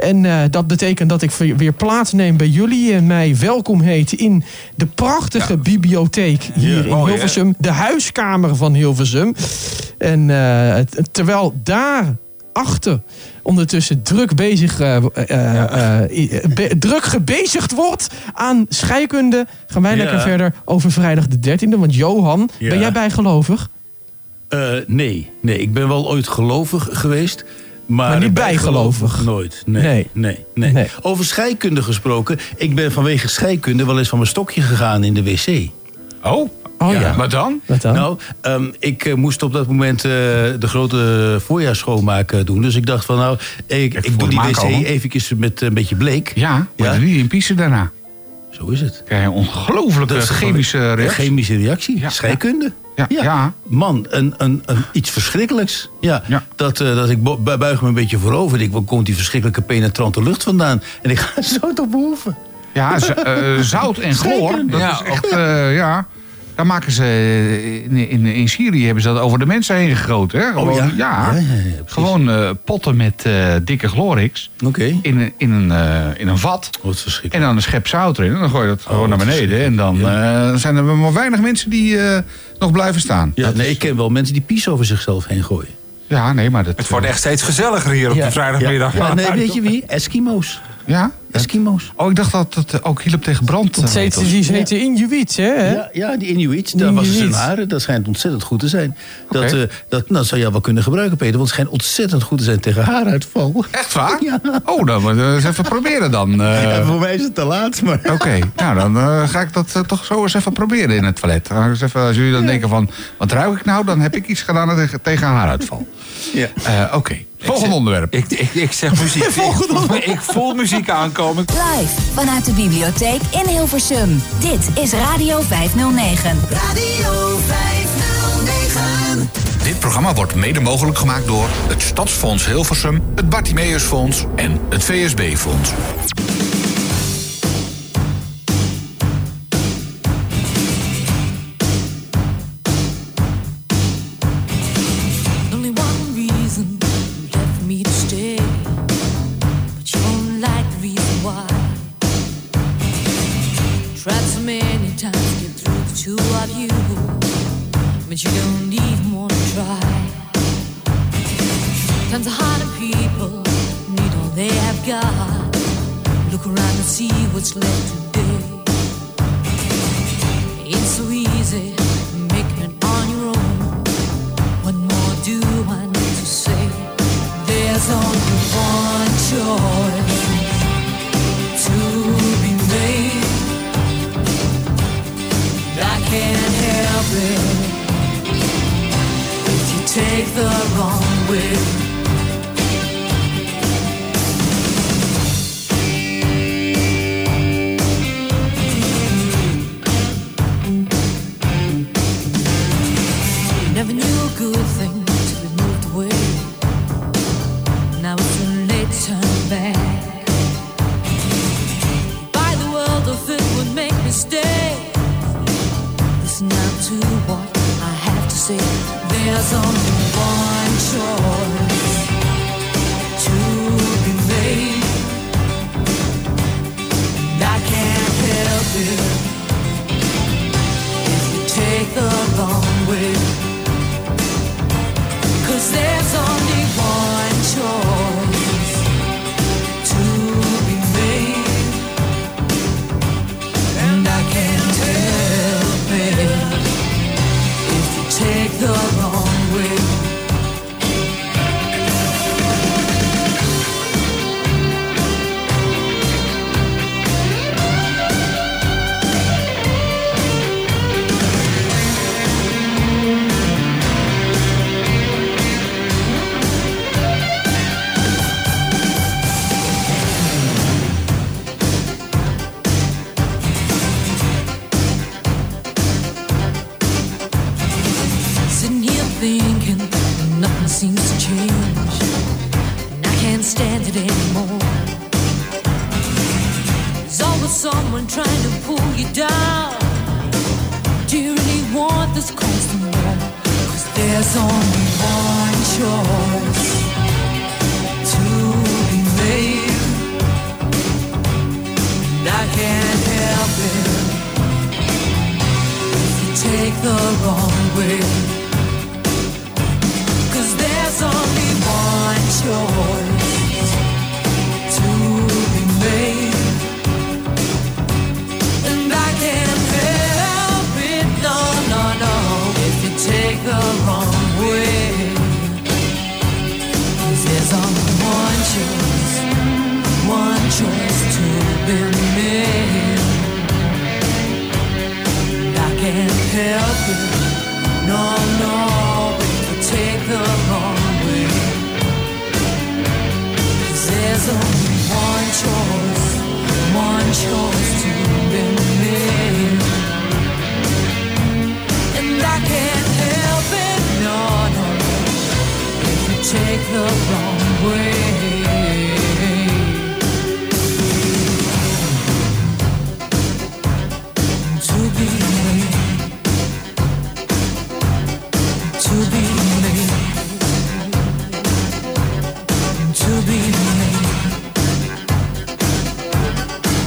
En eh, dat betekent dat ik weer plaatsneem bij jullie en mij welkom heet in de prachtige bibliotheek hier in mooi, hè? Hilversum. De huiskamer van Hilversum. En eh, terwijl daar achter ondertussen druk bezig eh, eh, eh, be- druk gebezigd wordt aan scheikunde, gaan wij Ja. lekker verder over vrijdag de 13e. Want Johan, Ja. ben jij bijgelovig? Eh, nee, nee, ik ben wel ooit gelovig geweest. Maar, Maar niet bijgelovig bijgelovig? Nooit. Nee, Nee. nee. Nee, Nee. Over scheikunde gesproken. Ik ben vanwege scheikunde wel eens van mijn stokje gegaan in de wc. Oh, Oh ja. Wat dan? Wat dan? Nou, ehm, ik eh, moest op dat moment eh, de grote voorjaarsschoonmaak eh, doen. Dus ik dacht van nou, ik, Even ik doe die wc eventjes met een beetje bleek. Ja, maar Ja. niet in piezen daarna. Zo is het. Krijg je een ongelooflijke Dat is chemische een reactie. chemische reactie. Ja, Scheikunde. Ja, ja. Man, een, een, een, iets verschrikkelijks. Ja, Ja. Dat, eh, dat ik buig me een beetje voorover. en Ik, waar komt die verschrikkelijke penetrante lucht vandaan? En ik ga zo te boven. Ja, eh, zout en chloor. Dat is echt, eh, ja. Daar maken ze, eh, in, in, in Syrië hebben ze dat over de mensen heen gegoten. Hè? Gewoon, Oh ja? ja. Ja, ja, ja, precies. Gewoon eh, potten met eh, dikke chlorix Oké. in, een- in, een, eh, in een vat. Wat En verschrikkelijk. dan een schep zout erin. En dan gooi je dat gewoon naar wat beneden. En dan eh, zijn er maar weinig mensen die eh, nog blijven staan. Ja, nee, ik ken wel mensen die pies over zichzelf heen gooien. Ja, nee, maar dat... Het wordt echt steeds gezelliger hier op de vrijdagmiddag. Ja, nee, weet je wie? Eskimo's. Ja? Eskimo's. Oh, ik dacht dat het ook hielp tegen brand. eh, Het heet, was. die heten Inuits, hè? Ja, ja, die Inuits, daar was Inuits. haren. Dat schijnt ontzettend goed te zijn. Dat, eh, dat nou, zou jij wel kunnen gebruiken, Peter. Want het schijnt ontzettend goed te zijn tegen haaruitval. Echt waar? Ja. Oh, dan moeten we eens even proberen dan. eh. Ja, voor mij is het te laat, maar... Oké, nou dan eh, ga ik dat eh, toch zo eens even proberen in het toilet. Als jullie dan denken van, wat ruik ik nou? Dan heb ik iets gedaan tegen, tegen haaruitval. Ja. Eh, Oké, volgende onderwerp. Ik, ik, ik zeg muziek. Ik, ik voel muziek aankomen. Live vanuit de bibliotheek in Hilversum. Dit is Radio 509. Radio 509. Dit programma wordt mede mogelijk gemaakt door het Stadsfonds Hilversum, het Bartimeusfonds en het VSB-fonds. Got. Look around and see what's left today. It's so easy making it on your own. What more do I need to say? There's only one choice to be made. I can't help it if you take the wrong way.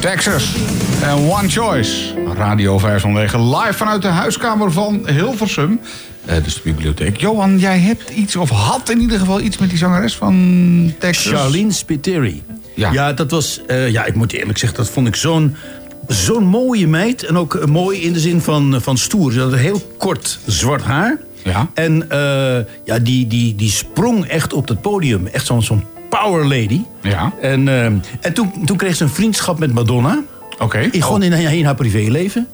Texas en One Choice. Radio 509 live vanuit de huiskamer van Hilversum. Eh, dus de bibliotheek. Johan, jij hebt iets, of had in ieder geval iets met die zangeres van Texas. Charlene Spiteri. Ja. Ja, dat was, eh, ja, ik moet eerlijk zeggen, dat vond ik zo'n zo'n mooie meid. En ook eh, mooi in de zin van, van stoer. Ze had heel kort zwart haar. Ja. En ja, die, die, die sprong echt op het podium. Echt zo'n zo'n power lady. Ja. En, eh, en toen, toen kreeg ze een vriendschap met Madonna. Oké. In, gewoon in, in haar privéleven.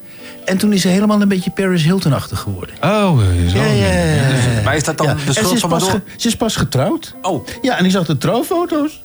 En toen is ze helemaal een beetje Paris Hilton-achtig geworden. Oh, zo. Ja, ja, ja, ja. Maar is dat dan de schuld is, van pas Madonna? ze is pas getrouwd. Oh, Ja, en ik zag de trouwfoto's.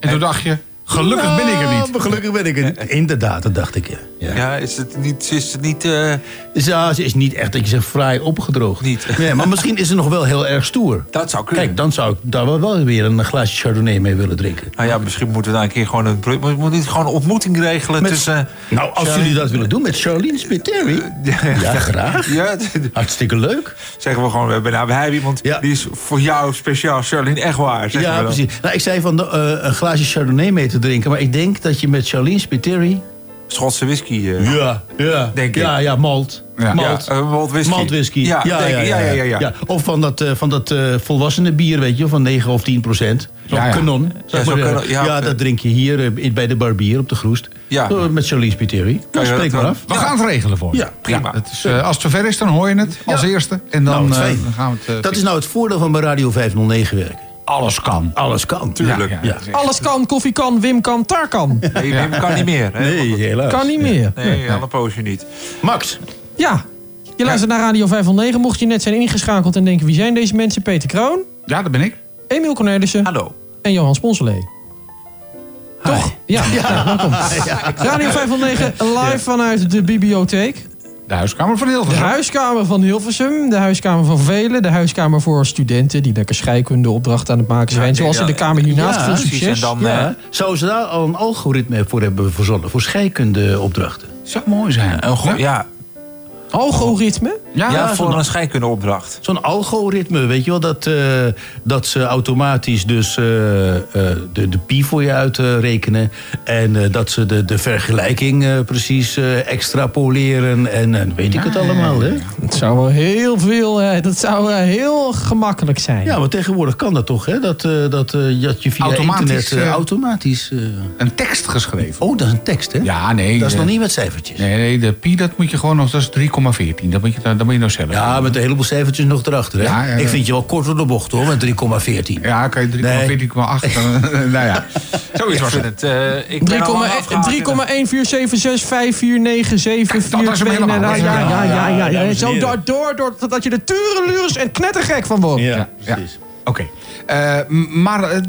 En toen dacht je, gelukkig ben ik er niet. Gelukkig ben ik er niet. Inderdaad, dat dacht ik, ja. ja. ja, is het niet... Is het niet eh, ja, ze is niet echt dat je zegt fraai opgedroogd. Niet. Nee, maar misschien is ze nog wel heel erg stoer. dat zou kunnen. Kijk, dan zou ik daar wel- wel weer een glaasje chardonnay mee willen drinken. Nou ja, misschien moeten we daar een keer gewoon een... moeten niet gewoon een ontmoeting regelen Met- tussen... nou, als jullie dat willen doen met Charlene Spiteri. Ja, graag. Ja, Hartstikke leuk. zeggen we gewoon, we hebben, nou, we hebben iemand Ja. die is voor jou speciaal, Charlene, echt waar. zeggen we Ja, dan. precies. Nou, ik zei van eh, een glaasje chardonnay mee te drinken. Maar ik denk dat je met Charlene Spiteri Schotse whisky. eh. Ja, ja. Denk ik. ja, ja, malt. Ja. Malt. Ja, malt whisky. Malt whisky. Ja, denk ja, ja, ja, ja. Of van dat, eh, van dat eh, volwassene bier, weet je, van 9 of 10 procent. Zo'n Ja, ja. kanon. ja. ja, dat drink je hier bij de barbier op de Groest. Ja. Met Charlize Piteri. Kan je Spreek dat maar af. We gaan het regelen voor je. Ja, prima. het is, eh, als het zover is, dan hoor je het als Ja. eerste. En dan, Nou, dan gaan we het... Dat is nou het voordeel van bij Radio 509 werken. Alles kan. Alles kan. Tuurlijk. Ja, Ja. ja. Alles kan, koffie kan, Wim kan, Tar kan. Nee, Wim kan niet meer. Hè? Nee, helaas. Kan niet meer. Nee, al een poosje niet. Max. Ja, je luistert naar Radio 509. Mocht je net zijn ingeschakeld en denken wie zijn deze mensen? Peter Kroon, Ja, dat ben ik. Emiel Cornelissen Hallo. en Johan Sponselee. Toch? Ja, ja. welkom. Radio 509 live vanuit de bibliotheek. De huiskamer van De Hilversum. huiskamer van Hilversum, de huiskamer van Velen, de huiskamer voor studenten die lekker scheikundeopdrachten aan het maken zijn. Ja, Zoals in de ja, kamer hiernaast. ja, Veel succes. en dan... Ja. eh, Zouden ze daar al een algoritme voor hebben verzonnen? Voor scheikundeopdrachten? Zou mooi zijn. een ja, Algoritme? Ja, voor een scheikundeopdracht. Zo'n algoritme, weet je wel, dat, eh, dat ze automatisch dus eh, eh, de, de pi voor je uitrekenen. en eh, dat ze de, de vergelijking eh, precies eh, extrapoleren. En weet ik het allemaal, hè? Het zou wel heel veel, dat zou heel gemakkelijk zijn. Ja, maar tegenwoordig kan dat toch, hè? Dat, eh, dat, eh, dat je via Automatisch, internet automatisch... eh, Een tekst geschreven. Oh, dat is een tekst, hè? Ja, nee. Dat is nog niet met cijfertjes. Nee, nee, de pi dat moet je gewoon nog, dat is 3,14. Dat moet je, dat moet je nog zelf Ja, doen. met een heleboel cijfertjes nog erachter, hè? Ja. Ik vind je wel kort door de bocht, hoor, met 3,14. Ja, kan je 3,14,8. nou ja, zoiets was het. het... eh, ik ben al lang afgehaakt in 3,147654974. Dat was hem helemaal. Ja, ja, ja, ja, Zo door, door, door, dat je er turenlures en knettergek van wordt. Ja, Ja. precies. Oké. Eh, maar eh,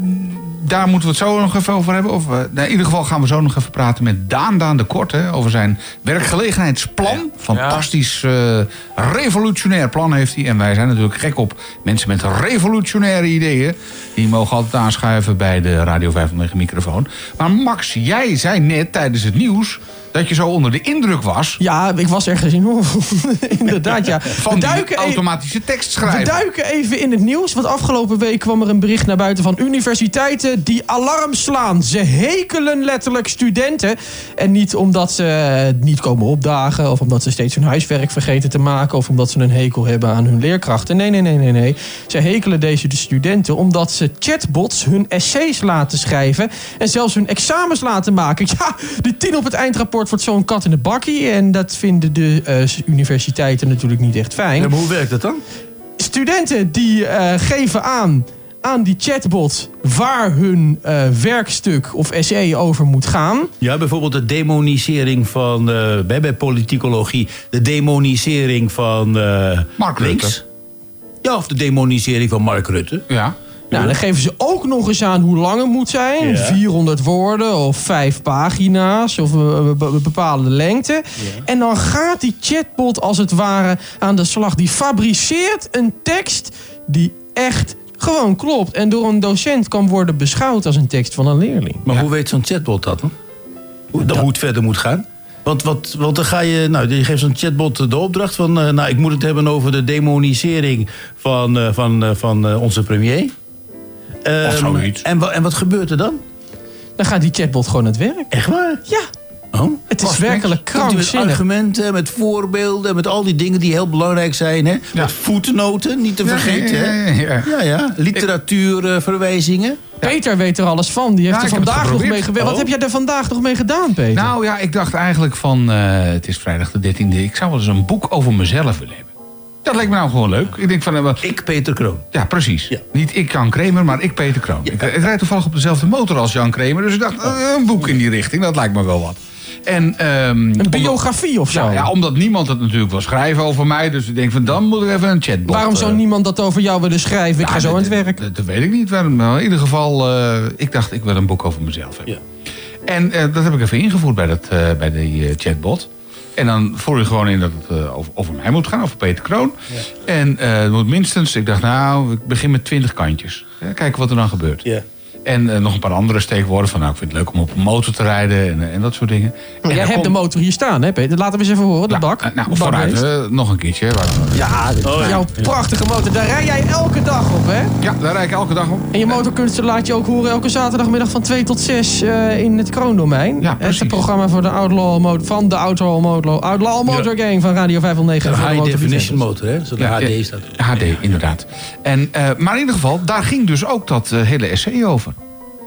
daar moeten we het zo nog even over hebben. Of, eh, nou, in ieder geval gaan we zo nog even praten met Daan Daan de Kort... Hè, over zijn werkgelegenheidsplan. Fantastisch revolutionair plan heeft hij. En wij zijn natuurlijk gek op mensen met revolutionaire ideeën. Die mogen altijd aanschuiven bij de Radio 509 microfoon. Maar Max, jij zei net tijdens het nieuws... dat je zo onder de indruk was... Ja, ik was ergens in. Inderdaad, ja. van We e- automatische we tekstschrijver. duiken even in het nieuws. Want afgelopen week kwam er een bericht naar buiten van universiteiten die alarm slaan. Ze hekelen letterlijk studenten. En niet omdat ze niet komen opdagen. Of omdat ze steeds hun huiswerk vergeten te maken. Of omdat ze een hekel hebben aan hun leerkrachten. Nee, nee, nee, nee, nee. Ze hekelen deze de studenten omdat ze chatbots hun essays laten schrijven. En zelfs hun examens laten maken. Ja, die tien op het eindrapport wordt zo'n kat in de bakkie. En dat vinden de eh, universiteiten natuurlijk niet echt fijn Ja, maar hoe werkt dat dan? studenten die eh, geven aan aan die chatbot waar hun eh, werkstuk of essay over moet gaan. Ja, bijvoorbeeld de demonisering van, eh, bij, bij politicologie, de demonisering van eh, Mark links. Rutte. Ja, of de demonisering van Mark Rutte. Ja. Nou, dan geven ze ook nog eens aan hoe lang het moet zijn. Ja. 400 woorden of vijf pagina's of een be- bepaalde lengte. En dan gaat die chatbot als het ware aan de slag. Die fabriceert een tekst die echt gewoon klopt. En door een docent kan worden beschouwd als een tekst van een leerling. Maar hoe weet zo'n chatbot dat dan? Hoe, dat, hoe het verder moet gaan? Want, wat, want dan ga je, nou, je geeft zo'n chatbot de opdracht van, eh, nou, ik moet het hebben over de demonisering van, eh, van, eh, van eh, onze premier. Ehm, Of zoiets. En, en wat gebeurt er dan? Dan gaat die chatbot gewoon aan het werk. Echt waar? Ja, Oh? het is werkelijk hij met krankzinnig. argumenten, met voorbeelden, met al die dingen die heel belangrijk zijn. Hè? Met voetnoten, niet te vergeten. Ja, hè? ja, ja, ja. Ja, ja. Literatuurverwijzingen. Peter weet er alles van. Die heeft er vandaag nog mee gewerkt. Wat Oh. heb jij er vandaag nog mee gedaan, Peter? Nou ja, ik dacht eigenlijk van, eh, het is vrijdag de 13e. Ik zou wel eens een boek over mezelf willen hebben. Dat leek me nou gewoon leuk. Ik denk van, eh, wel- Ik, Peter Kroon. ja precies. Ja. Niet ik Jan Kramer, maar ik Peter Kroon. Ik, ik rijd toevallig op dezelfde motor als Jan Kramer. Dus ik dacht, eh, een boek in die richting, dat lijkt me wel wat. En, ehm, een biografie of zo? Ja, ja, omdat niemand het natuurlijk wil schrijven over mij. Dus ik denk van, dan moet ik even een chatbot. Waarom zou eh, niemand dat over jou willen schrijven? Ik ga nou, zo aan het werk. Dat, dat weet ik niet. waarom, Maar in ieder geval, eh, ik dacht, ik wil een boek over mezelf hebben. Ja. En eh, dat heb ik even ingevoerd bij, dat, eh, bij die eh, chatbot. En dan voer je gewoon in dat het eh, over, over mij moet gaan, over Peter Kroon. En het moet minstens, ik dacht nou, ik begin met 20 kantjes. Kijken wat er dan gebeurt. Ja. En eh, nog een paar andere steekwoorden van, nou, ik vind het leuk om op een motor te rijden en, eh, en dat soort dingen. En Jij hebt komt- de motor hier staan, hè Peter? Laten we eens even horen, de bak. Nou, De vooruit, eh, nog een keertje. waar- Ja, Oh, jouw prachtige motor. Daar rij jij elke dag op, hè? Ja, daar rijd ik elke dag op. En je motorkunsten laat je ook horen elke zaterdagmiddag van 2 tot 6 eh, in het Kroondomein. Ja, het is het programma voor de Outlaw Motor, van de Outlaw Motor, Outlaw Motor Gang van Radio 509. Een en van de high Motor definition motor, hè? Zodat de Ja, HD ja, staat. HD, inderdaad. En, eh, maar in ieder geval, daar ging dus ook dat hele essay over.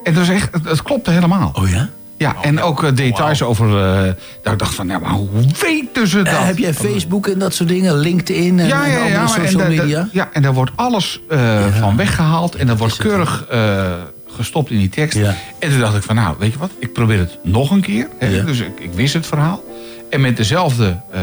En dat is echt, het, het klopte helemaal. Oh ja? Ja, en ook eh, details over... eh dat ik dacht van, ja, maar hoe weten ze dat? Eh, heb jij Facebook en dat soort dingen? LinkedIn en, ja, ja, en ja, andere maar social en, da- da- media? ja, en daar wordt alles eh, van weggehaald. En dat wordt keurig eh, gestopt in die tekst. En toen dacht ik van, nou, weet je wat? Ik probeer het nog een keer. Hè? Dus ik, ik wist het verhaal. En met dezelfde eh,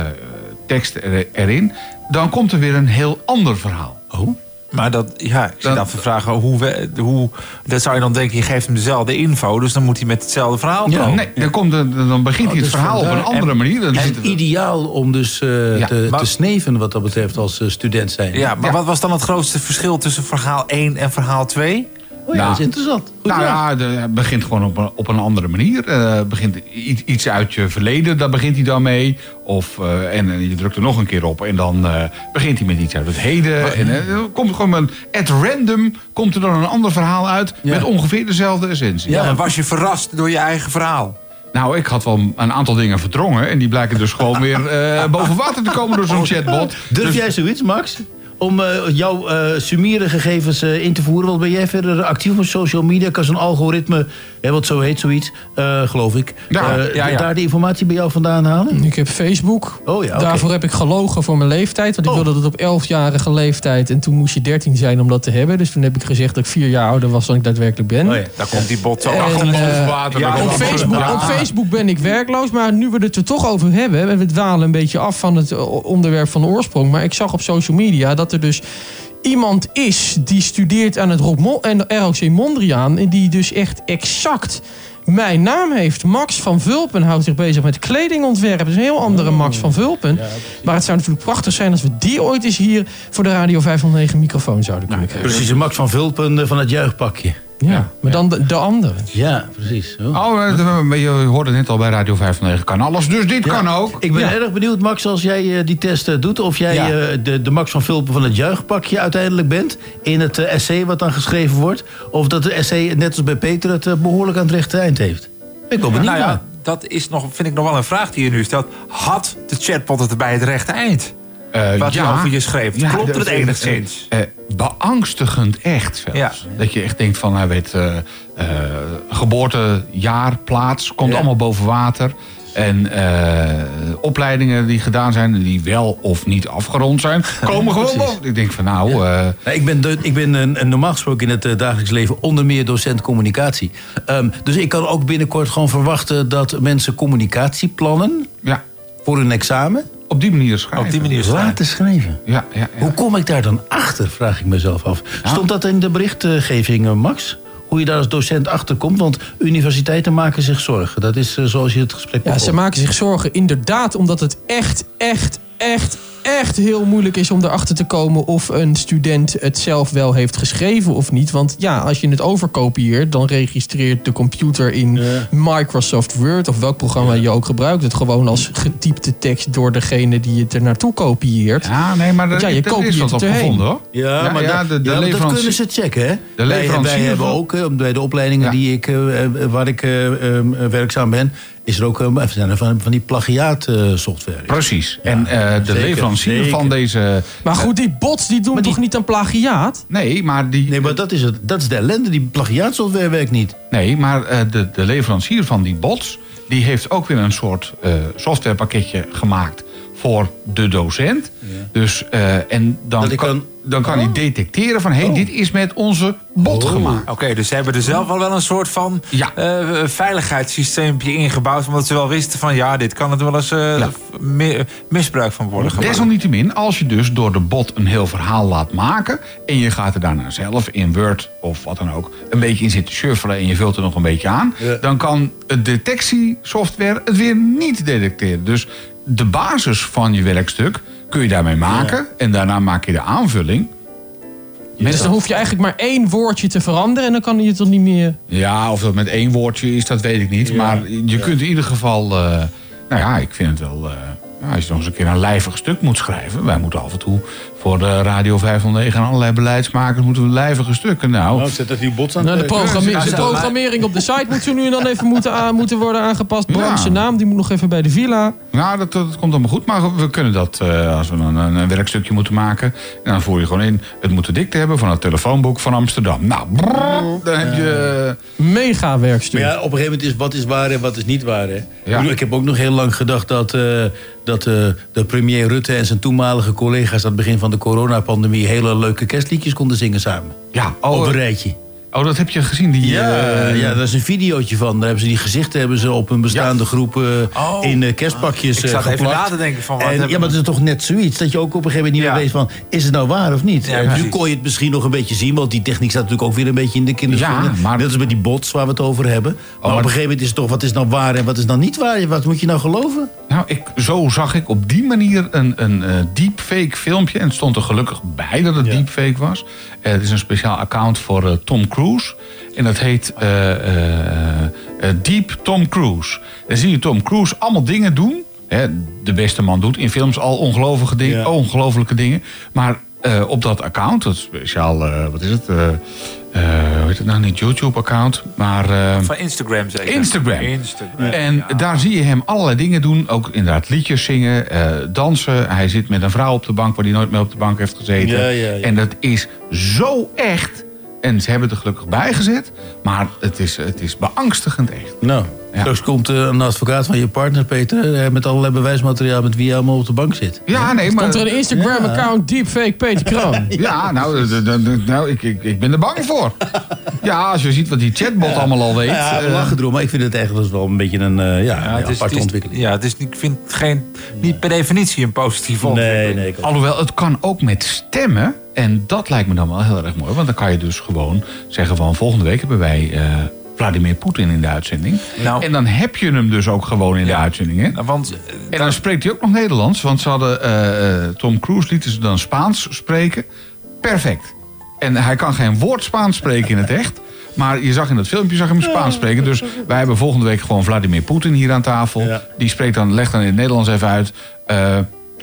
tekst er- erin... dan komt er weer een heel ander verhaal. Oh? Maar dat, ja, ik zit af te vragen hoe, we, hoe. Dat zou je dan denken, je geeft hem dezelfde info, dus dan moet hij met hetzelfde verhaal Ja, komen. nee, dan, komt de, dan begint hij het dus verhaal op een andere En- manier. Dan het- ideaal om dus eh, Ja, te, maar- te sneven wat dat betreft als eh, student zijn. Ja, maar wat was dan het grootste verschil tussen verhaal 1 en verhaal 2? Oh ja, dat is interessant. Goed nou gedaan. ja, het begint gewoon op een, op een andere manier. Eh, begint iets, iets uit je verleden, daar begint hij dan mee. Of, eh, en eh, je drukt er nog een keer op en dan eh, begint hij met iets uit het heden. En er komt gewoon een, at random komt er dan een ander verhaal uit met ongeveer dezelfde essentie. Ja, en was je verrast door je eigen verhaal? Nou, ik had wel een aantal dingen verdrongen en die blijken dus gewoon weer eh, boven water te komen door zo'n chatbot. Durf Dus- jij zoiets, Max? Om eh, jouw eh summiere gegevens eh, in te voeren. Want ben jij verder actief op social media? Kan zo'n algoritme, hè, wat zo heet zoiets, eh, geloof ik. Ja, eh, ja, ja. Daar de informatie bij jou vandaan halen? Ik heb Facebook. Oh ja. Daarvoor heb ik gelogen voor mijn leeftijd. Want ik wilde het op 11-jarige leeftijd. En toen moest je 13 zijn om dat te hebben. Dus toen heb ik gezegd dat ik vier jaar ouder was dan ik daadwerkelijk ben. Oh ja, daar komt die bot zo En, achter. eh, dat op, Facebook, Ja. op Facebook ben ik werkloos. Maar nu we het er toch over hebben. En we dwalen een beetje af van het eh, onderwerp van de oorsprong. Maar ik zag op social media dat er dus iemand is die studeert aan het ROC Mondriaan. En die dus echt exact mijn naam heeft. Max van Vulpen houdt zich bezig met kledingontwerp. Dat is een heel andere Max van Vulpen. maar het zou natuurlijk prachtig zijn als we die ooit eens hier voor de Radio 509 microfoon zouden kunnen krijgen. Precies, een Max van Vulpen eh, van het juichpakje. Ja, maar dan de, de andere. Ja, precies. Oh. Oh, je hoorde net al bij Radio 509 kan alles, dus dit kan ook. Ik ben Ja. erg benieuwd, Max, als jij eh, die test eh, doet... of jij Ja. eh, de, de Max van Vulpen van het juichpakje uiteindelijk bent... in het essay wat dan geschreven wordt... of dat de essay, net als bij Peter, het eh, behoorlijk aan het rechte eind heeft. Ben ik wel benieuwd Nou ja, dat is nog, vind ik nog wel een vraag die je nu stelt. Had de chatbot het erbij het rechte eind? Eh, Wat ja. je over je schreef. Ja, Klopt het enigszins? eh, beangstigend echt zelfs. Ja. Dat je echt denkt van, hij weet, eh, eh, geboorte, jaar, plaats, komt allemaal boven water. En eh, opleidingen die gedaan zijn, die wel of niet afgerond zijn, komen gewoon boven. Ik denk van nou, eh, Nou, ik ben, de, ik ben een, een normaal gesproken in het eh, dagelijks leven onder meer docent communicatie. Ehm, dus ik kan ook binnenkort gewoon verwachten dat mensen communicatieplannen ja, voor een examen op die manier schrijven. Op die manier schrijven. laten schrijven. Ja, ja, ja. Hoe kom ik daar dan achter, vraag ik mezelf af. Stond dat in de berichtgeving, eh, Max? Hoe je daar als docent achter komt? Want universiteiten maken zich zorgen. Dat is eh, zoals je het gesprek Ja, begon. ze maken zich zorgen inderdaad omdat het echt, echt, echt, echt heel moeilijk is om erachter te komen of een student het zelf wel heeft geschreven of niet. Want ja, als je het overkopieert, dan registreert de computer in Microsoft Word of welk programma je ook gebruikt het gewoon als getypte tekst door degene die het er naartoe kopieert. Ja, nee, maar ja, je er is kopieert wat op gevonden hoor. Ja, maar, ja, dat, de- maar dat kunnen ze checken, hè? De Wij, wij hebben ook, eh, bij de opleidingen Ja. die ik, eh, eh, waar ik werkzaam ben... is er ook eh, even zijn er van, van die plagiaatsoftware. Precies. en eh, de zeker, leverancier zeker. van deze... Maar goed, die bots die doen toch niet aan plagiaat? Nee, maar die... Nee, maar dat is, het, dat is de ellende. Die plagiaatsoftware werkt niet. Nee, maar eh, de, de leverancier van die bots... die heeft ook weer een soort eh, softwarepakketje gemaakt voor de docent. Dus, eh, en dan Dat ik kan, dan kan hij detecteren van... hé, hey, dit is met onze bot gemaakt. Oké, dus ze hebben er zelf al wel een soort van Ja. eh, veiligheidssysteempje ingebouwd. Omdat ze wel wisten van ja, dit kan er wel eens eh, mi- misbruik van worden gemaakt. Desalniettemin, als je dus door de bot een heel verhaal laat maken... en je gaat er daarna zelf in Word of wat dan ook... een beetje in zitten shuffelen en je vult er nog een beetje aan... Ja. dan kan het detectiesoftware het weer niet detecteren. Dus de basis van je werkstuk kun je daarmee maken... en daarna maak je de aanvulling... Dus dan hoef je eigenlijk maar één woordje te veranderen en dan kan je toch niet meer... Ja, of dat met één woordje is, dat weet ik niet. maar je kunt in ieder geval... eh, nou ja, ik vind het wel... eh, nou, als je nog eens een keer een lijvig stuk moet schrijven... wij moeten af en toe voor de Radio 509 en allerlei beleidsmakers... moeten we lijvige stukken. Nou, Nou, zet dat die bots aan Nou, de, eh, programme- Ja, de programmering op de site moet zo nu en dan even moeten, aan, moeten worden aangepast. Bram zijn naam, die moet nog even bij de villa. Nou, dat, dat komt allemaal goed. Maar we kunnen dat, eh, als we een, een, een werkstukje moeten maken... dan voer je gewoon in, het moet de dikte hebben van het telefoonboek van Amsterdam. Nou, brrr, dan heb je... Mega werkstuk. Maar ja, op een gegeven moment is wat is waar en wat is niet waar. Hè? Ja. Ik, heb ook nog heel lang gedacht dat, eh, dat eh, de premier Rutte en zijn toenmalige collega's... aan het begin van de coronapandemie hele leuke kerstliedjes konden zingen samen. Ja, Op oh, een rijtje. oh, dat heb je gezien. Die, Ja, eh, ja, daar is een videootje van. Daar hebben ze die gezichten hebben ze op een bestaande groep eh, Oh. in eh, kerstpakjes Ik zat even na te denken van wat En, ja, maar het is toch net zoiets dat je ook op een gegeven moment niet Ja. meer weet van... is het nou waar of niet? Ja, nu kon je het misschien nog een beetje zien... want die techniek staat natuurlijk ook weer een beetje in de kinderschoenen. Maar- Net als met die bots waar we het over hebben. Maar maar- op een gegeven moment is het toch... wat is nou waar en wat is nou niet waar? Wat moet je nou geloven? Nou, ik, zo zag ik op die manier een, een eh, deepfake filmpje. En het stond er gelukkig bij dat het Ja. deepfake was. Eh, het is een speciaal account voor eh, Tom Cruise. En dat heet Deep Tom Cruise. Dan zie je Tom Cruise allemaal dingen doen. Hè, de beste man doet in films al ongelofelijke dingen. Ja. Ongelofelijke dingen. Maar op dat account, dat speciaal, wat is het? Eh hoe heet het nou niet? YouTube-account. Maar... eh, Van Instagram zeker? Instagram. Instagram. En daar zie je hem allerlei dingen doen. Ook inderdaad liedjes zingen, eh, dansen. Hij zit met een vrouw op de bank waar hij nooit meer op de bank heeft gezeten. Ja, ja, ja. En dat is zo echt. En ze hebben het er gelukkig bij gezet. Maar het is, het is beangstigend echt. Nou, Ja. straks komt eh, een advocaat van je partner, Peter... eh, met allerlei bewijsmateriaal met wie hij allemaal op de bank zit. Ja, nee, maar... Komt er een Instagram-account, deepfake Peter Kroon. Ja, nou, nou ik, ik, ik ben er bang voor. Ja, als je ziet wat die chatbot allemaal al weet. Ja, we eh, lachen erom, maar ik vind het eigenlijk wel een beetje een ja, Ja, het is, aparte het is- ontwikkeling. Ja, het is, ik vind het geen, niet per definitie een positieve ontwikkeling. Nee, nee, ik. Alhoewel, het kan ook met stemmen. En dat lijkt me dan wel heel erg mooi. Want dan kan je dus gewoon zeggen van... volgende week hebben wij eh, Vladimir Poetin in de uitzending. Nou. en dan heb je hem dus ook gewoon in de Ja. uitzending. Hè? Nou, Want eh, En dan spreekt hij ook nog Nederlands. Want ze hadden eh, eh, Tom Cruise lieten ze dan Spaans spreken. Perfect. En hij kan geen woord Spaans spreken in het echt. Maar je zag in dat filmpje zag hem Spaans spreken. Dus wij hebben volgende week gewoon Vladimir Poetin hier aan tafel. Ja. Die spreekt dan, legt dan in het Nederlands even uit...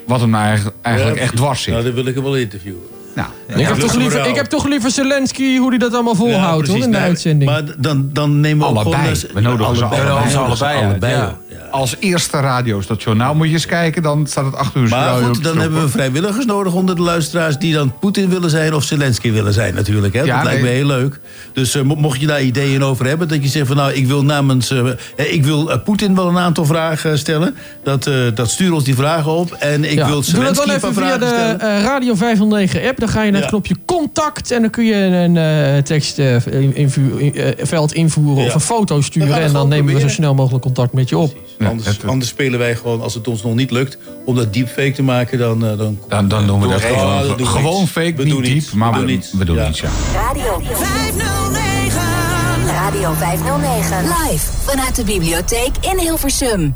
wat hem nou eigenlijk, eigenlijk Ja, echt dwars zit. Nou, dan wil ik hem wel interviewen. Nou, Ik, heb toch liever, ik heb toch liever Zelensky, hoe hij dat allemaal volhoudt Ja, hoor, in de Nee, uitzending. Maar dan, dan nemen we ook Allebei. We nodigen ze allebei. allebei. Allebei uit, allebei, ja. als eerste radiostation. Nou moet je eens kijken, dan staat het acht uur. Maar goed, dan hebben we vrijwilligers nodig onder de luisteraars... die dan Poetin willen zijn of Zelensky willen zijn natuurlijk. Hè? Ja, dat lijkt me heel leuk. Dus eh, mo- mocht je daar ideeën over hebben... dat je zegt van nou, ik wil namens... eh, ik wil eh, Poetin wel een aantal vragen stellen. Dat, eh, dat stuur ons die vragen op. En ik Ja, wil Doe dat Zelensky dan een paar even via vragen de stellen. Radio 509 app. Dan ga je naar het Ja. knopje contact. En dan kun je een eh, tekstveld invoeren Ja. of een foto sturen. En dan nemen we zo snel mogelijk contact met je op. Ja, anders, het- anders spelen wij gewoon, als het ons nog niet lukt... om dat deepfake te maken, dan... eh, dan Dan, dan doen we dat Ja, gewoon. dat gewoon niets. fake, We niet doen diep, niets. maar We we, doen niets. we doen Ja. niets, ja. Radio 509. Radio 509. Live vanuit de bibliotheek in Hilversum.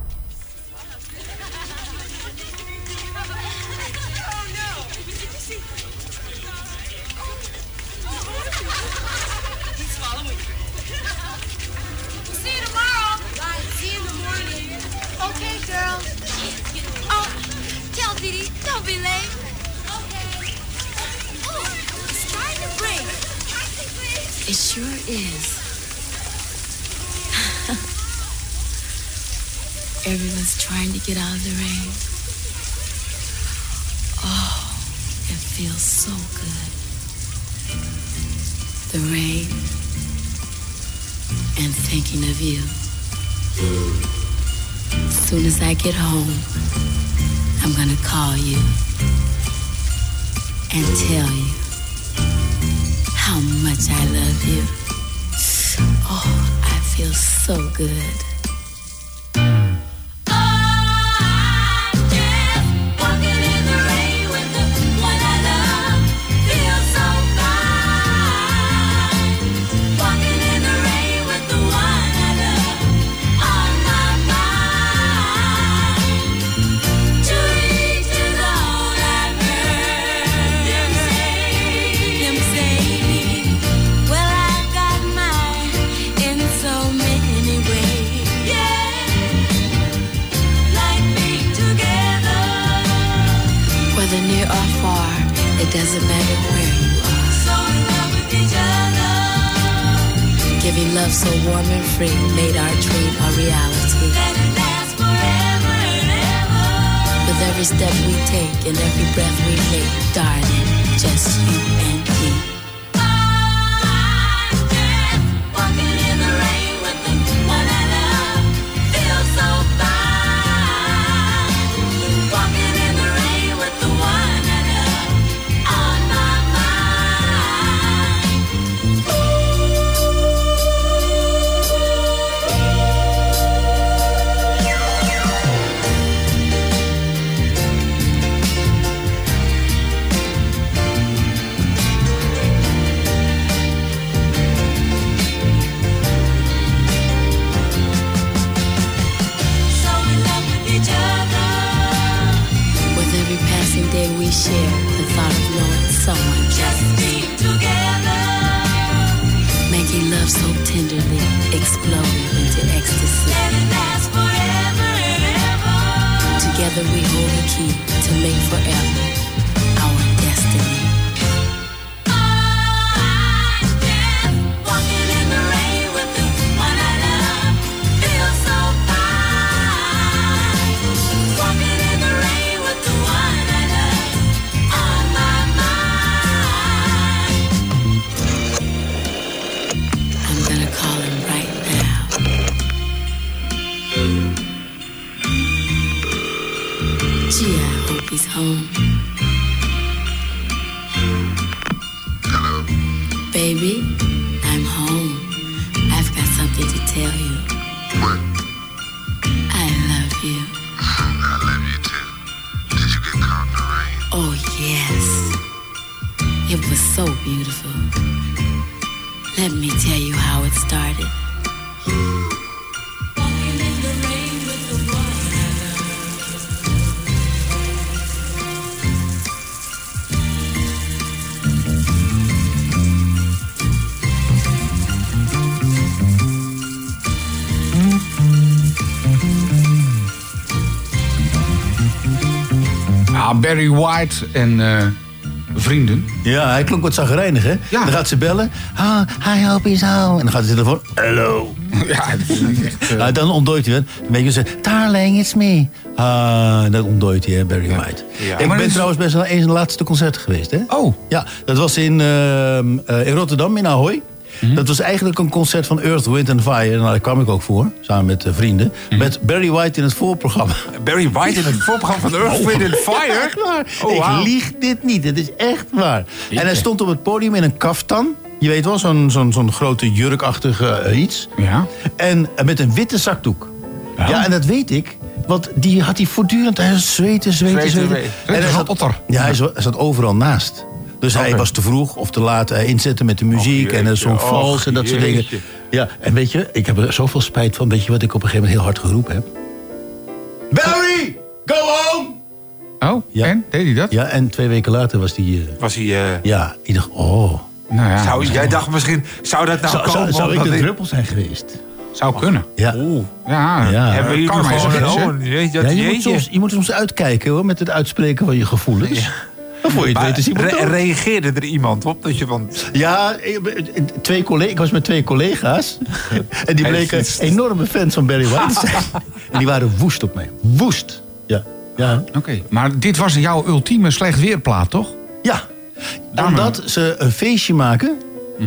Is. Everyone's trying to get out of the rain. Oh, it feels so good. The rain and thinking of you. As soon as I get home, I'm gonna call you and tell you how much I love you. Oh, I feel so good. Barry White en eh, vrienden. Ja, hij klonk wat zagrijnig, hè? Dan gaat ze bellen. Ah, hi, hope is home. En dan gaat hij zitten voor. Hello. Ja, dat is echt... eh, dan ontdooit hij het. Dan weet je, ze darling, it's me. Ah, dat ontdooit hij, hè, Barry White. Ja. Ik Maar ben trouwens best wel een zijn laatste concerten geweest, hè? Oh. Ja, dat was in, ehm, eh, in Rotterdam, in Ahoy. Mhm. Dat was eigenlijk een concert van Earth, Wind and Fire. Nou, daar kwam ik ook voor, samen met eh, vrienden. Mhm. Met Barry White in het voorprogramma. Barry White in het voorprogramma van Earth, Wind and Fire? Echt waar. Oh, ik lieg dit niet, het is echt waar. En hij stond op het podium in een kaftan. Je weet wel, zo'n zo'n zo'n grote jurkachtige eh, iets. Ja. En eh, met een witte zakdoek. Ja, en dat weet ik. Want die had hij voortdurend. Hij zweten, zweten, Zweten, zweten. En hij zat, otter. ja, hij zat overal naast. Dus hij was te vroeg of te laat eh, inzetten met de muziek. Och, en hij jeetje, zong vals en dat soort dingen. Ja, en weet je, ik heb er zoveel spijt van. Weet je wat ik op een gegeven moment heel hard geroepen heb? Barry, go home! Oh, Ja. en? Deed hij dat? Ja, en twee weken later was die... eh, Was hij... eh, ja, ik dacht, oh. Nou ja, zou, jij dacht misschien, zou dat nou Zou, zou, komen? zou ik de ik- druppel zijn geweest? zou kunnen. Ja. Ja, Ja. Hebben jullie gewoon Ja, je, moet soms, je moet soms uitkijken hoor, met het uitspreken van je gevoelens. Dan je het re- reageerde er iemand op? Dat je van... Ja, twee collega, ik was met twee collega's. en die bleken enorme fans van Barry White te zijn. en die waren woest op mij. Woest. Ja. Ja. Oké, maar dit was jouw ultieme slecht weerplaat, toch? ja. Daarom- Omdat ze een feestje maken